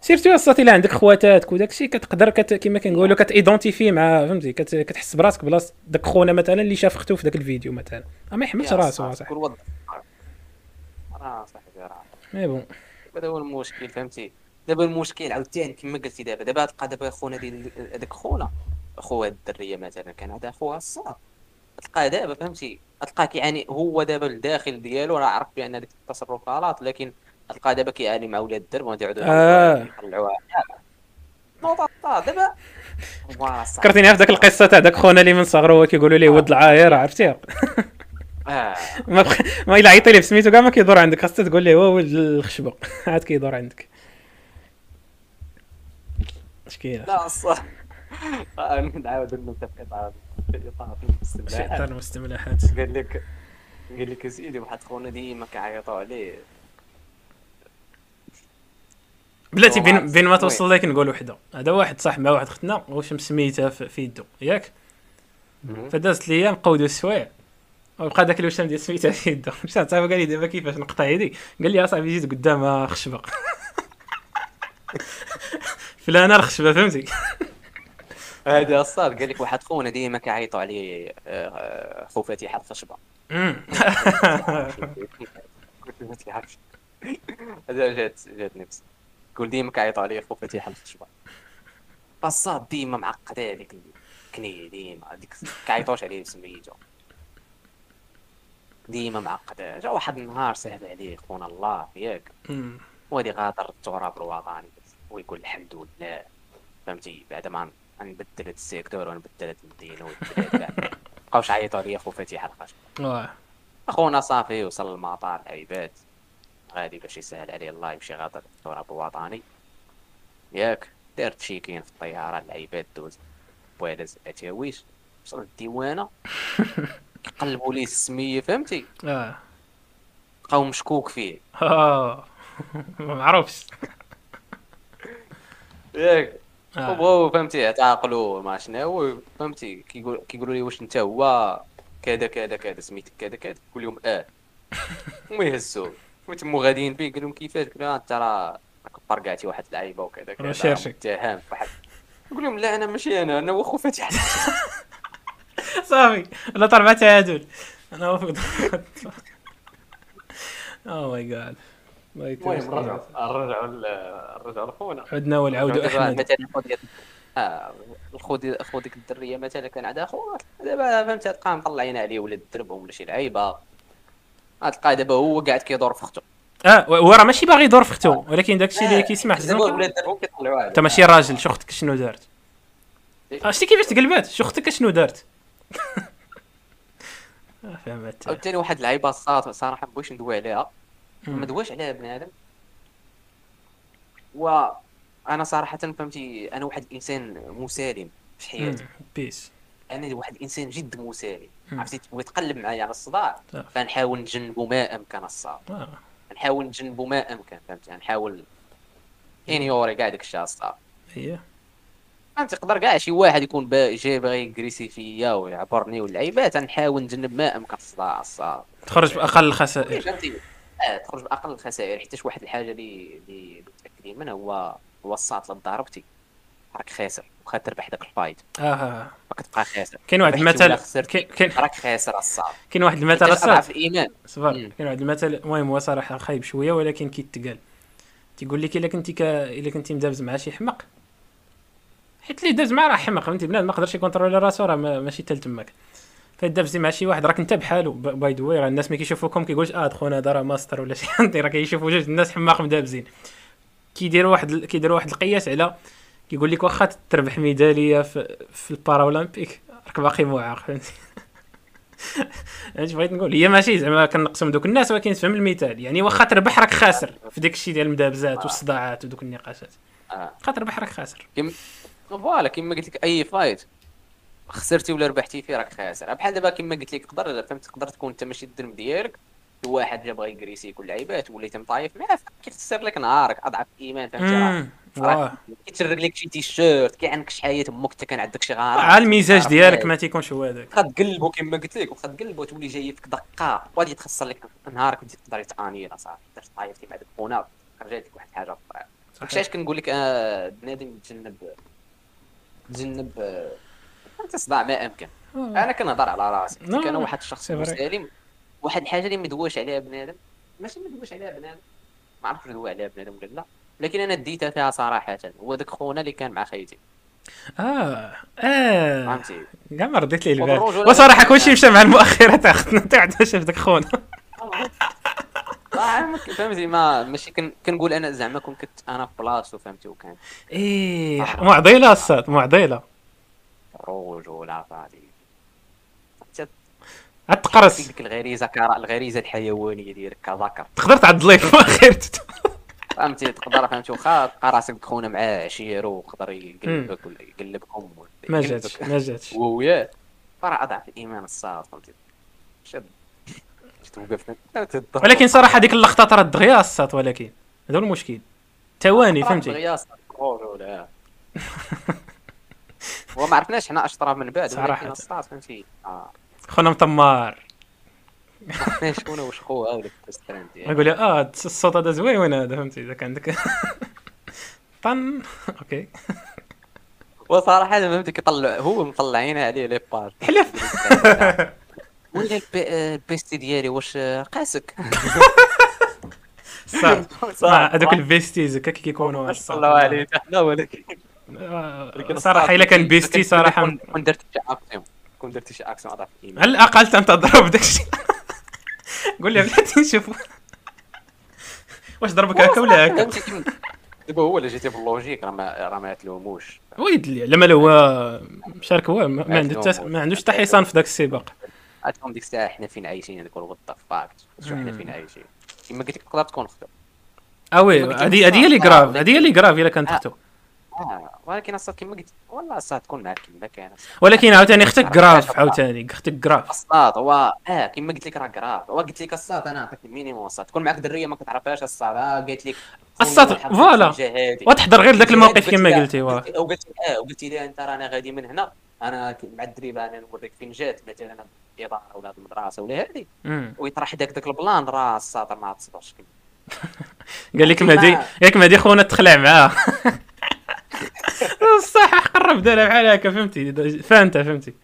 سيرتو الصات الا عندك خواتاتك وداك الشيء كتقدر كت... كما كنقولوا كتايدونتيفي مع فهمتي؟ كت... كتحس براسك بلاص. داك خونا مثلا اللي شاف اختو في داك الفيديو مثلا. ما يحملش راسو وضع راه صاحبي راه مي بون. هذا هو المشكل فهمتي؟ دابا المشكل عاوتاني كما قلتي دابا دابا تلقى دابا خونا ديال هذاك خونا اخو هاد الدرية مثلا كان هذا اخوها الصاد تلقاه دابا فهمتي؟ تلقاه كيعاني هو دابا الداخل ديالو راه عرف بأن هذيك التصرف غلط لكن تلقاه دابا كيعاني مع ولاد الدرب وغادي يعاودوا آه. يطلعوها نوضة دابا. فكرتيني في ذاك القصة تاع داك خونا اللي من صغره هو كيقولوا ليه ود العاير عرفتي؟ آه. ما بخ... ما الا عيطي ليه بسميتو كاع ما كيدور عندك. خاصك تقول ليه هو ولد الخشبه عاد كيدور عندك. اش كاين لا الصح آه، نعاود نتفق على الاطار شيطان المستمعات المستملحات قال لك قال لك سيدي واحد خونا ديما كيعيطوا عليه. بلاتي بين. بين ما. توصل لك نقول وحده. هذا واحد صاحب مع واحد ختنا واش مسميتها في في يدو ياك؟ فدازت ليا نقودو السوايع وبقى داك الوشام ديال سميتها في يدو مشى صاحبي قال لي دابا كيفاش نقطع يدي؟ قال لي اصاحبي جيت قدام خشبة. فلانة الخشبة فهمتي؟ هذا الصاد قال لك واحد خونا ديما كيعيطوا عليه آه، آه، خو فاتحه الخشبه هذا جات جات نفس. قول ديما كيعيطوا عليه خو فاتحه الخشبه الصاد ديما معقدة هذيك كنيه ديما هذيك كيعيطوش عليه بسميتو ديما معقدة. جا واحد النهار صعب عليه خونا الله ياك مم. وغادي غادر التراب الوطني ويقول الحمد لله. فهمتي؟ بعد ما نبدل هاد ال secteur ونبدل هاد المدينة ونبدل بقاوش عيطوا عليا خو الخشب. واه. أخونا صافي وصل المطار العيبات غادي باش يسهل عليه الله يمشي غادر التراب الوطني. ياك دار تشيكين في الطيارة العيبات دوز. بوالز أتاويش. وصل الديوانه قلبوا ليه السميه فهمتي؟ آه. بقاو مشكوك فيه. آه. ما معروفش. ياك آه. وبغاو فهمتي يعتقلوا ما شنو؟ فهمتي كيقول كيقولوا لي واش أنت هو كذا كذا كذا سميتك كذا كذا كل يوم آه. وما يهزوه وتمو غاديين فيه قال لهم كيفاش؟ قال انت راه راك برقعتي واحد اللعيبة وكذا كذا. متهم واحد يقول لهم لا أنا ماشي أنا أنا واخو فتح صافي. لا طربعة تعادل أنا وافق أو ماي جاد المهم رجعوا. رجعوا رجعوا لخونا عدنا والعود دابا أحمد. مثلا خو ديال الخو ديال خو ديك الدرية مثلا كان عندها خو دابا فهمت تلقاه مطلعين عليه ولاد الدرب ولا شي لعيبة. غتلقاه دابا هو قاعد كيدور في اختو آه هو راه ماشي باغي يدور في اختو ولكن داكشي اللي كيطلعوا عليه. أنت ماشي راجل شو أختك شنو دارت؟ آه، شتي كيفاش تقلبات؟ شو أختك شنو دارت؟ فهمت عاوتاني واحد اللعيبه صات صراحة ما بغيتش ندوي عليها ما. دويش عليها بنادم وأنا صراحة فهمتي أنا واحد الانسان مسالم في حياتي. بيس. أنا واحد الانسان جد مسالم. عرفتي؟ تبغي تقلب معايا على الصداع. صح. فنحاول نتجنبو ما أمكن الصاد آه. نحاول نتجنبو ما أمكن فهمتي؟ نحاول ينيوري كاع داك الشيء الصعب هي يقدر كاع شي واحد يكون جاي باغي يكريسي فيا ويعبرني واللعيبات نحاول نتجنب ما أمكن الصعب تخرج بأقل الخسائر. آه تخرج بأقل الخسائر حيت واحد الحاجة اللي اللي متاكدين منها هو هو الساط اللي ضربتي راك خاسر واخا تربح داك ال fight. آه راك تبقى خاسر. كاين واحد المثل كاين راك خاسر الصعب كاين واحد المثل الصاد اضعف الإيمان. صبر. كاين واحد المثل المهم هو صراحة خايب شوية ولكن كيتقال. تيقول لك إلا كنتي ك... إلا كنتي مدابز مع شي حمق حيت اللي دابز معاه راه حمق فهمتي؟ بنادم ما قدرش ي contrôler راسو راه ما- ماشي تال تماك. فدابزي مع شي واحد راك انت بحالو. باي ذا راه الناس ما كيشوفوكم كيقولش آه خونا هذا راه ماستر ولا شي. فهمتي؟ راه كيشوفوا جوج الناس حماق مدابزين. كيديروا واحد كيديروا واحد القياس على كيقول لك واخا تربح ميدالية في, في ال paralympique راك باقي معاق. فهمتي؟ اش بغيت نقول. هي ماشي زعما كنقسم دوك الناس ولكن تفهم المثال. يعني واخا تربح راك خاسر في داك الشيء ديال المدابزات والصداعات ودوك النقاشات. آه. واخا تربح راك خاسر. voilà كما قلت لك أي fight خسرتي ولا ربحتي فيه راك خاسر. بحال دابا كما قلت لك تقدر فهمت؟ تقدر تكون أنت ماشي الدرب ديالك واحد جا بغى يكريسيك واللعيبات وليت مطايف معاه كيخسر لك نهارك أضعف الايمان فهمتي راه لك شي تيشيرت كي عندك شي حياة أمك حتى كان عندك شي غرام عا المزاج ديالك ما تيكونش هو هذاك. واخا تقلبو كما قلت لك واخا تقلبو تولي جاي فيك دقة. وغادي تخسر لك نهارك انت تقدري تانير صافي درت طايفتي مع داك خرجت لك واحد الحاجة أخرى. علاش كنقول لك آه، بنادم يتجنب يتجنب آه، انت صداع ما امكن أنا كنهضر على راسي. لا، كنت أنا واحد الشخص. مسالم واحد الحاجة اللي ما دواش عليها بنادم ماشي ما دواش عليها بنادم ما عرفتش ندوي عليها بنادم ولا لا. لكن أنا ديتها فيها صراحة. هو داك خونا اللي كان مع خيتي آه آه. فهمتي كاع ما رديت ليه البال. وصراحة كلشي مشى مع المؤخرات اختنا انت عاد شاف داك خونا. آه، ما فهمتي ما ماشي كن- كنقول أنا زعما كون كنت أنا في بلاصتو فهمتي وكان. إيه معضله الصاد معضله رجوله فهمتي انت عاد تقرص فيك ديك الغريزة كرا الغريزة الحيوانية ديالك كذكر تقدر تعض في المؤخرات فهمتي تقدر فهمتي واخا تلقى راسك خونا مع عشيرو ويقدر يقلبك ولا يقلبكم ما. جاتش ما جاتش. وياه فراه أضعف الإيمان الصاد فهمتي. شد. توقف ولكن صراحة ديك اللقطات راه دغيا الصاد ولكن هذا هو المشكل. ثواني فهمتي؟ رجوله هو ما عرفناش حنا أش طرا من بعد الصاد فهمتي؟ آه. خونا مطمار ما عرفناش شكون واش خوها ولا نقول آه الصوت هذا زوين هذا فهمتي؟ إذا كان عندك طن. أوكي. وصراحة فهمتي كيطلع هو مطلعين عليه لي باج حلف. ولا البي- البيستي ديالي واش قاسك. صح. مع هذوك الفيستيز هكا كي كيكونوا صلوا عليه حنا ولكن. آه، صراحة إلا كان بيستي صراحة كون درتي شي اكسيون كون درتي شي اكسيون الايمان على الأقل تنتضرب داكشي قول لي بلاتي نشوف واش ضربك هكا ولا هكا؟ دابا هو اللي جيتي باللوجيك راه ما راه ما تلوموش ويد لي لما لو هو مشارك هو ما ما عنده حتى ما عندوش حتى حصان في ذاك السباق. عرفتهم ديك الساعة حنا فين عايشين هذاك what the fuck شو حنا فين عايشين كما قلت لك تقدر تكون خطا آه oui قلت هذه هذه اللي آه، grave هذه اللي grave الا كانت آه. اختو آه ولكن أصلا كما قلت والله أصلا تكون معك كما كان ولكن عاوتاني أختك grave عاوتاني أختك grave الصاد هو آه كما قلت لك راه grave هو قلت لك الصاد أنا نعطيك ال minimum الصاد تكون معك درية ما كتعرفهاش الصاد آه قالت لك الصاد، voilà. وتحضر غير ذاك الموقف كما قلتي واه وقلت آه لي أنت رانا غادي من هنا. أنا مع الدريبه أنا نوريك فين جات مثلا الاداره ولا المدرسة ولا هذه. ويطرح داك داك ال plan راه الصاد ما تصبرش قال لك مهدي ياك مهدي خونا تخلع معاه. صح قرب دارها بحال هكا فهمتي؟ فانت فهمتي.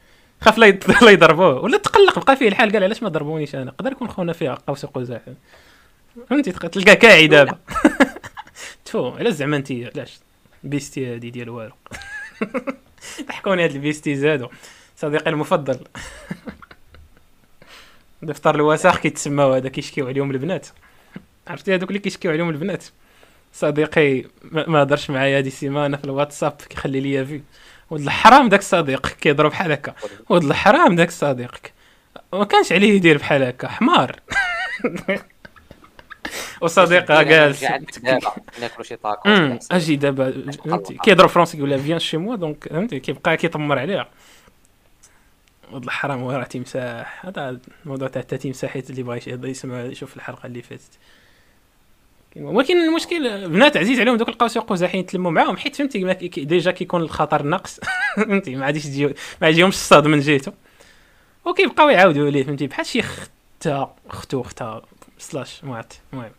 خاف لا يض- لا يضربوه. ولا تقلق بقى فيه الحال قال علاش ما ضربونيش أنا؟ قدر يكون خونا فيه قوس قزح فهمتي؟ تلقى كاعي دابا. تفو علاش زعما انت علاش؟ bestie هادي ديال والو. ضحكوني هاد ال bestie زادو. صديقي المفضل. دفتر الوساخ كيتسماو هذا كيشكيو عليهم البنات. عرفتي؟ هذوك اللي كيشكيو عليهم البنات. صديقي ما هضرش معايا هادي السيمانة في الواتساب كيخلي ليا vu ولد الحرام داك الصديق كيضرب بحال هكا. ولد الحرام داك الصديق ما كانش عليه يدير بحال هكا. حمار. وصديقها جالس ناكلوا شي طاكو أجي دابا فهمتي؟ كيضرب français يقول لها viens chez moi donc فهمتي؟ كيبقى كيطمر عليها. ولد الحرام هو راه تمساح. هذا الموضوع تاع التا تمساحيت اللي بغى يسمع يشوف الحلقة اللي فاتت. ولكن المشكل بنات عزيز عليهم دوك القوس قزحين يتلموا معاهم حيت فهمتي déjà كيكون الخطر ناقص فهمتي؟ ما غاديش تجي ما يجيهمش الصاد من جهته وكيبقاو يعاودوا ليه فهمتي؟ بحال شي ختا اختو اختها سلاش ما عرفت. المهم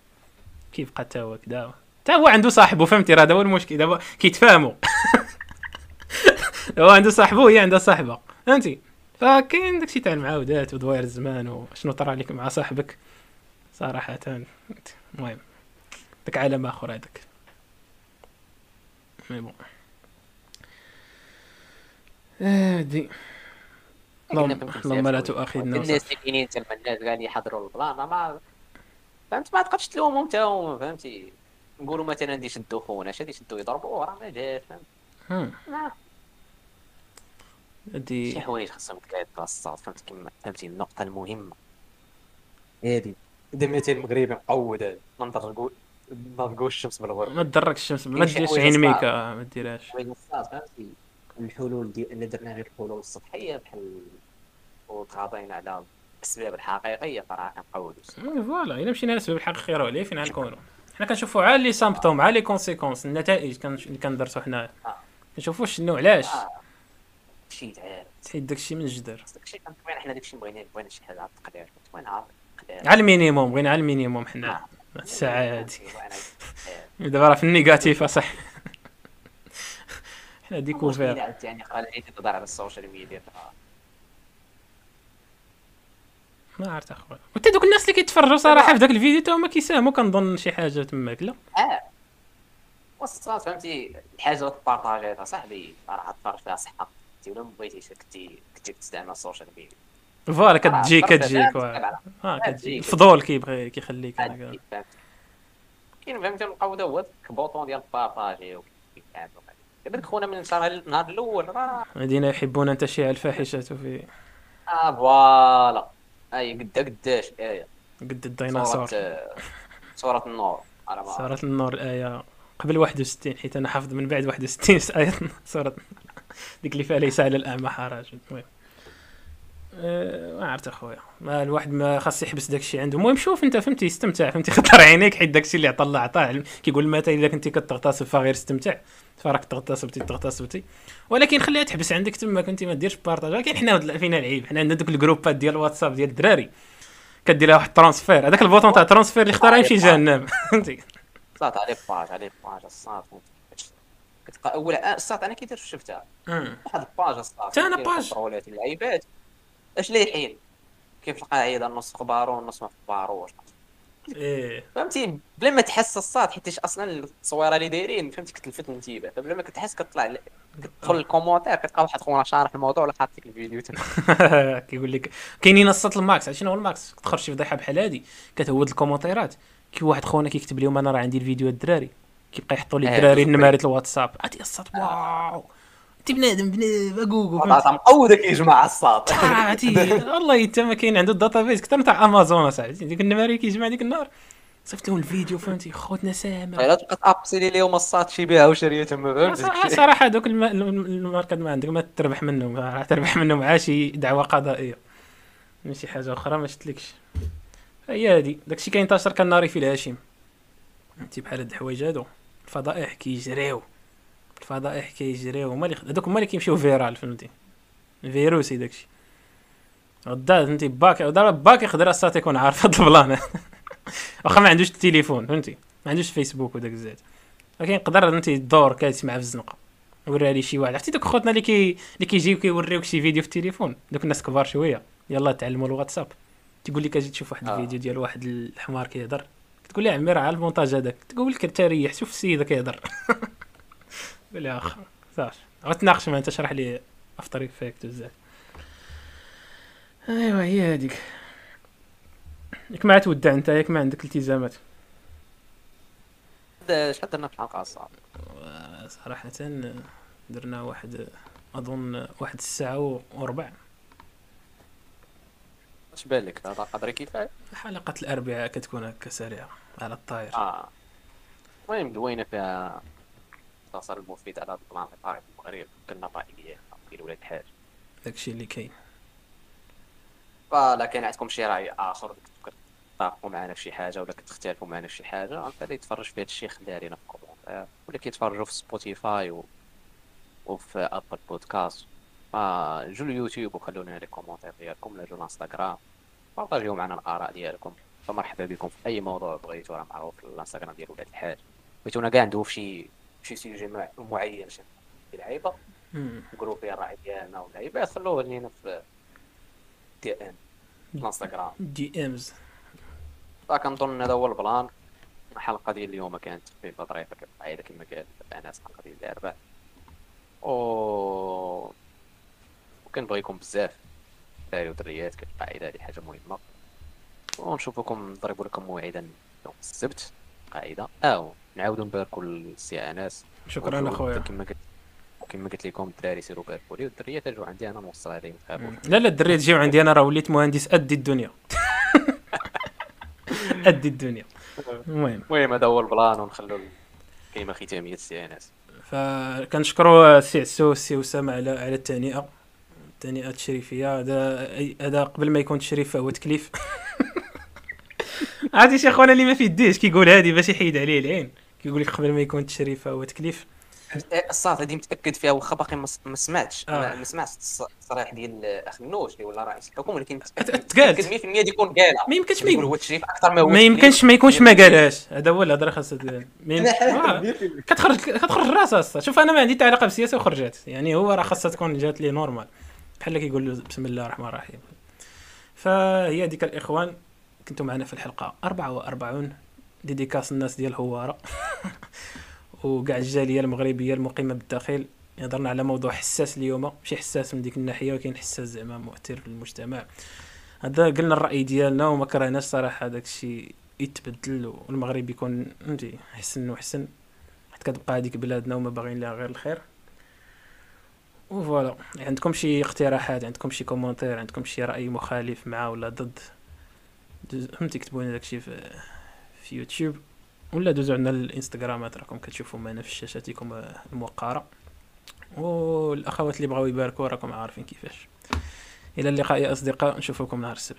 كيبقى تا هو كدا؟ تا هو عنده صاحبه فهمتي؟ راه هذا هو المشكل. دابا كيتفاهموا. هو عنده صاحبه وهي عندها صاحبة. فهمتي؟ فكاين داكشي تاع المعاودات ودوائر الزمان وشنو طرا لك مع صاحبك. صراحة المهم داك عالم آخر هذاك. mais bon. هادي. اللهم لا تؤاخذنا. الناس اللي كاينين تما الناس اللي يحضروا ال plan ما فهمت؟ ما تبقاش تلومهم حتى هما فهمتي؟ نقولوا مثلا دي شدوا خونا اش غادي يشدوا يضربوه راه ما جاش فهمت؟ هم، ما- شي هادي حوايج خاصهم يتقادوا الصاد فهمت كيما فهمتي؟ النقطة المهمة. هادي. إذا مثلا المغربي مقود هذا ما نضرقوا نضرقوا الشمس بالغرب ما تدركش الشمس ما ديرش عين. ميكا ما ديرهاش. الحلول ديال اللي درنا غير الحلول السطحية بحال وتغاضينا على الأسباب الحقيقية فراه كنقودوا مم، voilà. إلا مشينا للاسباب الحقيقية راه ليه فين غنكونوا حنا كنشوفوا عا les symptômes عا les conséquences النتائج اللي كندرسوا حنايا آه. كنشوفوا شنو علاش؟ آه. شي تعال تحيد داكشي من الجدر داكشي كنتمنى حنا داكشي بغينا بغينا شي حاجة على التقدير كنتمنى على التقدير على ال minimum بغينا على ال minimum حنا. الساعة هادي دابا راه في ال négatif أصح. حنا découvert. يعني قال لي تهضر على ال social media ما عرفت اخويا وانت دوك الناس اللي كيتفرجوا صراحة في داك الفيديو تا هما كيساهموا كنظن شي حاجة تماك لا؟ آه. الصاد فهمتي؟ الحاجة تبارطاجيها صاحبي راه تفرج فيها صحة. ولا ما بغيتيش كنتي تستعمل ال social media. voilà كتجي كتجيك كتجيك. كتجي. الفضول كيبغي كيخليك كاين فهمتي نلقاو هو ال bouton ديال partager وكيف كان دابا خونا من النهار الأول راه الذين يحبون ان تشيع الفاحشه في آه voilà. أي قدا قداش آية؟ قد الديناصور. صورة صورة النور. على ما سورة النور الآية قبل 61 حيت أنا حافظ من بعد 61 آية سورة ديك اللي فيها ليس على الأعمى حرج المهم. ما عرفت اخويا ما الواحد ما خاص يحبس داك الشيء عنده. المهم شوف انت فهمتي استمتع فهمتي؟ خطر عينيك حيت داك الشيء اللي عطى الله عطاه. كيقول المثل إذا كنتي كتغتصب فغير استمتع. فراك تغتصبتي تغتصبتي ولكن خليها تحبس عندك تما كنتي ما ديرش partage. ولكن حنا فينا العيب. حنا عندنا دوك الجروبات ديال الواتساب ديال الدراري. كدير لها واحد transfert هذاك ال bouton تاع transfert اللي اختارها يمشي جهنم فهمتي؟ صات عليه باج عليه باج الصاد كتلقى اول آه، الصاد أنا كي درت شفتها. واحد الباج الصاد تا أنا باج. اللعيبات اش لايحين كيف تلقى عيدا نص اخبارو ونص ما اخباروش إيه. فهمتي؟ بلا ما تحس الصاد حيت أصلا التصويره اللي دايرين فهمتي؟ كتلفت الانتباه فبلا ما كتحس كتطلع كتدخل الكومونتير كتلقى واحد خونا شارح الموضوع ولا حاط لك الفيديو. تما كيقول لك كاينين الصوت الماكس. عرفتي شنو هو الماكس؟ تخرج شي فضيحه بحال هادي كتهود الكومونتيرات كي واحد خونا كيكتب لهم أنا راه عندي الفيديو الدراري. كيبقى يحطوا لي إيه، الدراري شوف النمارات الواتساب. عرفتي الصوت واو. انت بنادم بنادم اكوكو طلع مقوده كيجمع الصاد عرفتي والله حتى ما كاين عنده الداتا بيز كثر تاع أمازون اصاحبي ديك النماري كيجمع ديك النهار. صيفط لهم الفيديو فهمتي خوتنا سامر الا تبقى تابسيلي ليهم الصاد شي بها وشرية تما فهمتي صراحة دوك الم- الم- الماركات ما عندك ما تربح منهم. راه تربح منهم عا شي دعوة قضائية. ماشي حاجة أخرى ما شتلكش هي هادي داكشي كينتشر كالنار في الهشيم أنت بحال هاد الحوايج هادو. الفضائح كيجريو. الفضائح كيجريو هما اللي هادوك هما اللي كيمشيو viral فهمتي؟ فيروسي داكشي. غدا فهمتي؟ باك دابا باك يقدر أصلا يكون عارف هاد البلان. واخا ما عندوش التليفون فهمتي؟ ما عندوش فيسبوك وداك الزاد ولكن يقدر انت الدور كتسمع في الزنقة. وريها لي شي واحد. عرفتي دوك خوتنا اللي كي اللي كيجيو كيوريوك شي فيديو في التليفون؟ دوك الناس كبار شوية. يلا تعلموا الواتساب. تقول لك أجي تشوف واحد آه. الفيديو ديال واحد الحمار كيهضر. تقول لي عمي راه على المونتاج هذاك. تقول لك انت ريح شوف السيده كيهضر. قول لي اخ صافي غتناقش معاه أنت شرح لي After Effects بزاف. أيوا هي هذيك ياك ما تودع أنت ياك ما عندك التزامات. شحال درنا في الحلقة الصاد صراحة درنا واحد أظن واحد الساعة وربع. اش بان لك؟ هذا قدر كفايه حلقة الأربعاء كتكون هكا سريعة على الطاير. آه. المهم دوينا فيها الاختصار المفيد على البلان الطائف المغرب كنا رأيين ديال ولاد الحاج داكشي اللي كاين فلا كان عندكم شي رأي آخر؟ تتفقوا معنا في شي حاجة ولا كتختلفوا معنا في شي حاجة؟ فاللي كيتفرج في هذا الشيء خليها لينا في ال commentaire ولا كيتفرجوا في سبوتيفاي و... وفي Apple Podcasts فجو اليوتيوب وخلونا لي commentaire ديالكم ولا جو الإنستغرام. partageيو معنا الآراء ديالكم. فمرحبا بكم في أي موضوع بغيتو راه معروف في الإنستغرام ديال ولاد الحاج بغيتونا كاع ندوي في شي شي sujet مع- معين شي لعيبة. فيها الراي ديالنا واللعيبات خلوه لينا في DM الانستغرام DMs. فكنظن هذا هو البلان الحلقة ديال اليوم كانت خفيفه ظريفه كالعاده كما قال انس الحلقة ديال الاربعاء و وكنبغيكم بزاف. دراري ودريات كالقاعده هذه حاجة مهمة. ونشوفكم نضرب لكم موعدا يوم السبت. قاعدة أو نعاودوا نباركوا للسي انس شكرا أخويا. كما قلت كما قلت لكم الدراري سيروا باركوا لي والدريات اجوا عندي أنا نوصل عليهم تخافوش لا لا الدري تجيو عندي أنا راه وليت مهندس أدي الدنيا. أدي الدنيا. المهم. المهم هذا هو البلان ونخلوا الكلمة ختامية السي انس فكنشكروا السي عسو والسي اسامه على على التهنئة. التهنئة التشريفية. هذا هذا قبل ما يكون تشريف فهو تكليف. عرفتي شي خونا اللي ما في يديش كيقول هادي باش يحيد عليه العين. كيقول لك قبل ما يكون تشريف فهو تكليف. الصاد هذه متأكد فيها واخا باقي ما سمعتش. آه. ما سمعتش الص- التصريح ديال اخ النوش اللي ولا رئيس الحكومة ولكن متأكد تقالت. متأكد 100% دي يكون قالها. ما يمكنش ما هو التشريف أكثر ما هو ما يمكنش ما يكونش ما قالهاش. هذا هو الهضرة خاصها آه. كتخرج كتخرج راسها أصلا. شوف أنا ما عندي تعليق بالسياسة وخرجت. يعني هو راه خاصها تكون جات لي نورمال بحال اللي كيقول له بسم الله الرحمن الرحيم. فهي ديك الإخوان. كنتوا معنا في الحلقة 44 ديديكاس الناس ديال هوارة. وكاع الجالية المغربية المقيمة بالداخل. هضرنا على موضوع حساس اليوم. ماشي حساس من ديك الناحية ولكن حساس زعما مؤثر في المجتمع. هذا قلنا الرأي ديالنا وما كرهناش صراحة داك الشيء يتبدل والمغرب يكون فهمتي احسن واحسن حيت كتبقى هذيك بلادنا وما باغيين لها غير الخير. و voilà عندكم شي اقتراحات؟ عندكم شي commentaire؟ عندكم شي رأي مخالف مع ولا ضد؟ كتبوا لنا داكشي في في يوتيوب؟ ولا دوزوا عندنا الانستغرامات راكم كتشوفوا معنا في شاشاتكم الموقره والأخوات اللي بغاو يباركوا راكم عارفين كيفاش. إلى اللقاء يا أصدقاء نشوفكم نهار السبت.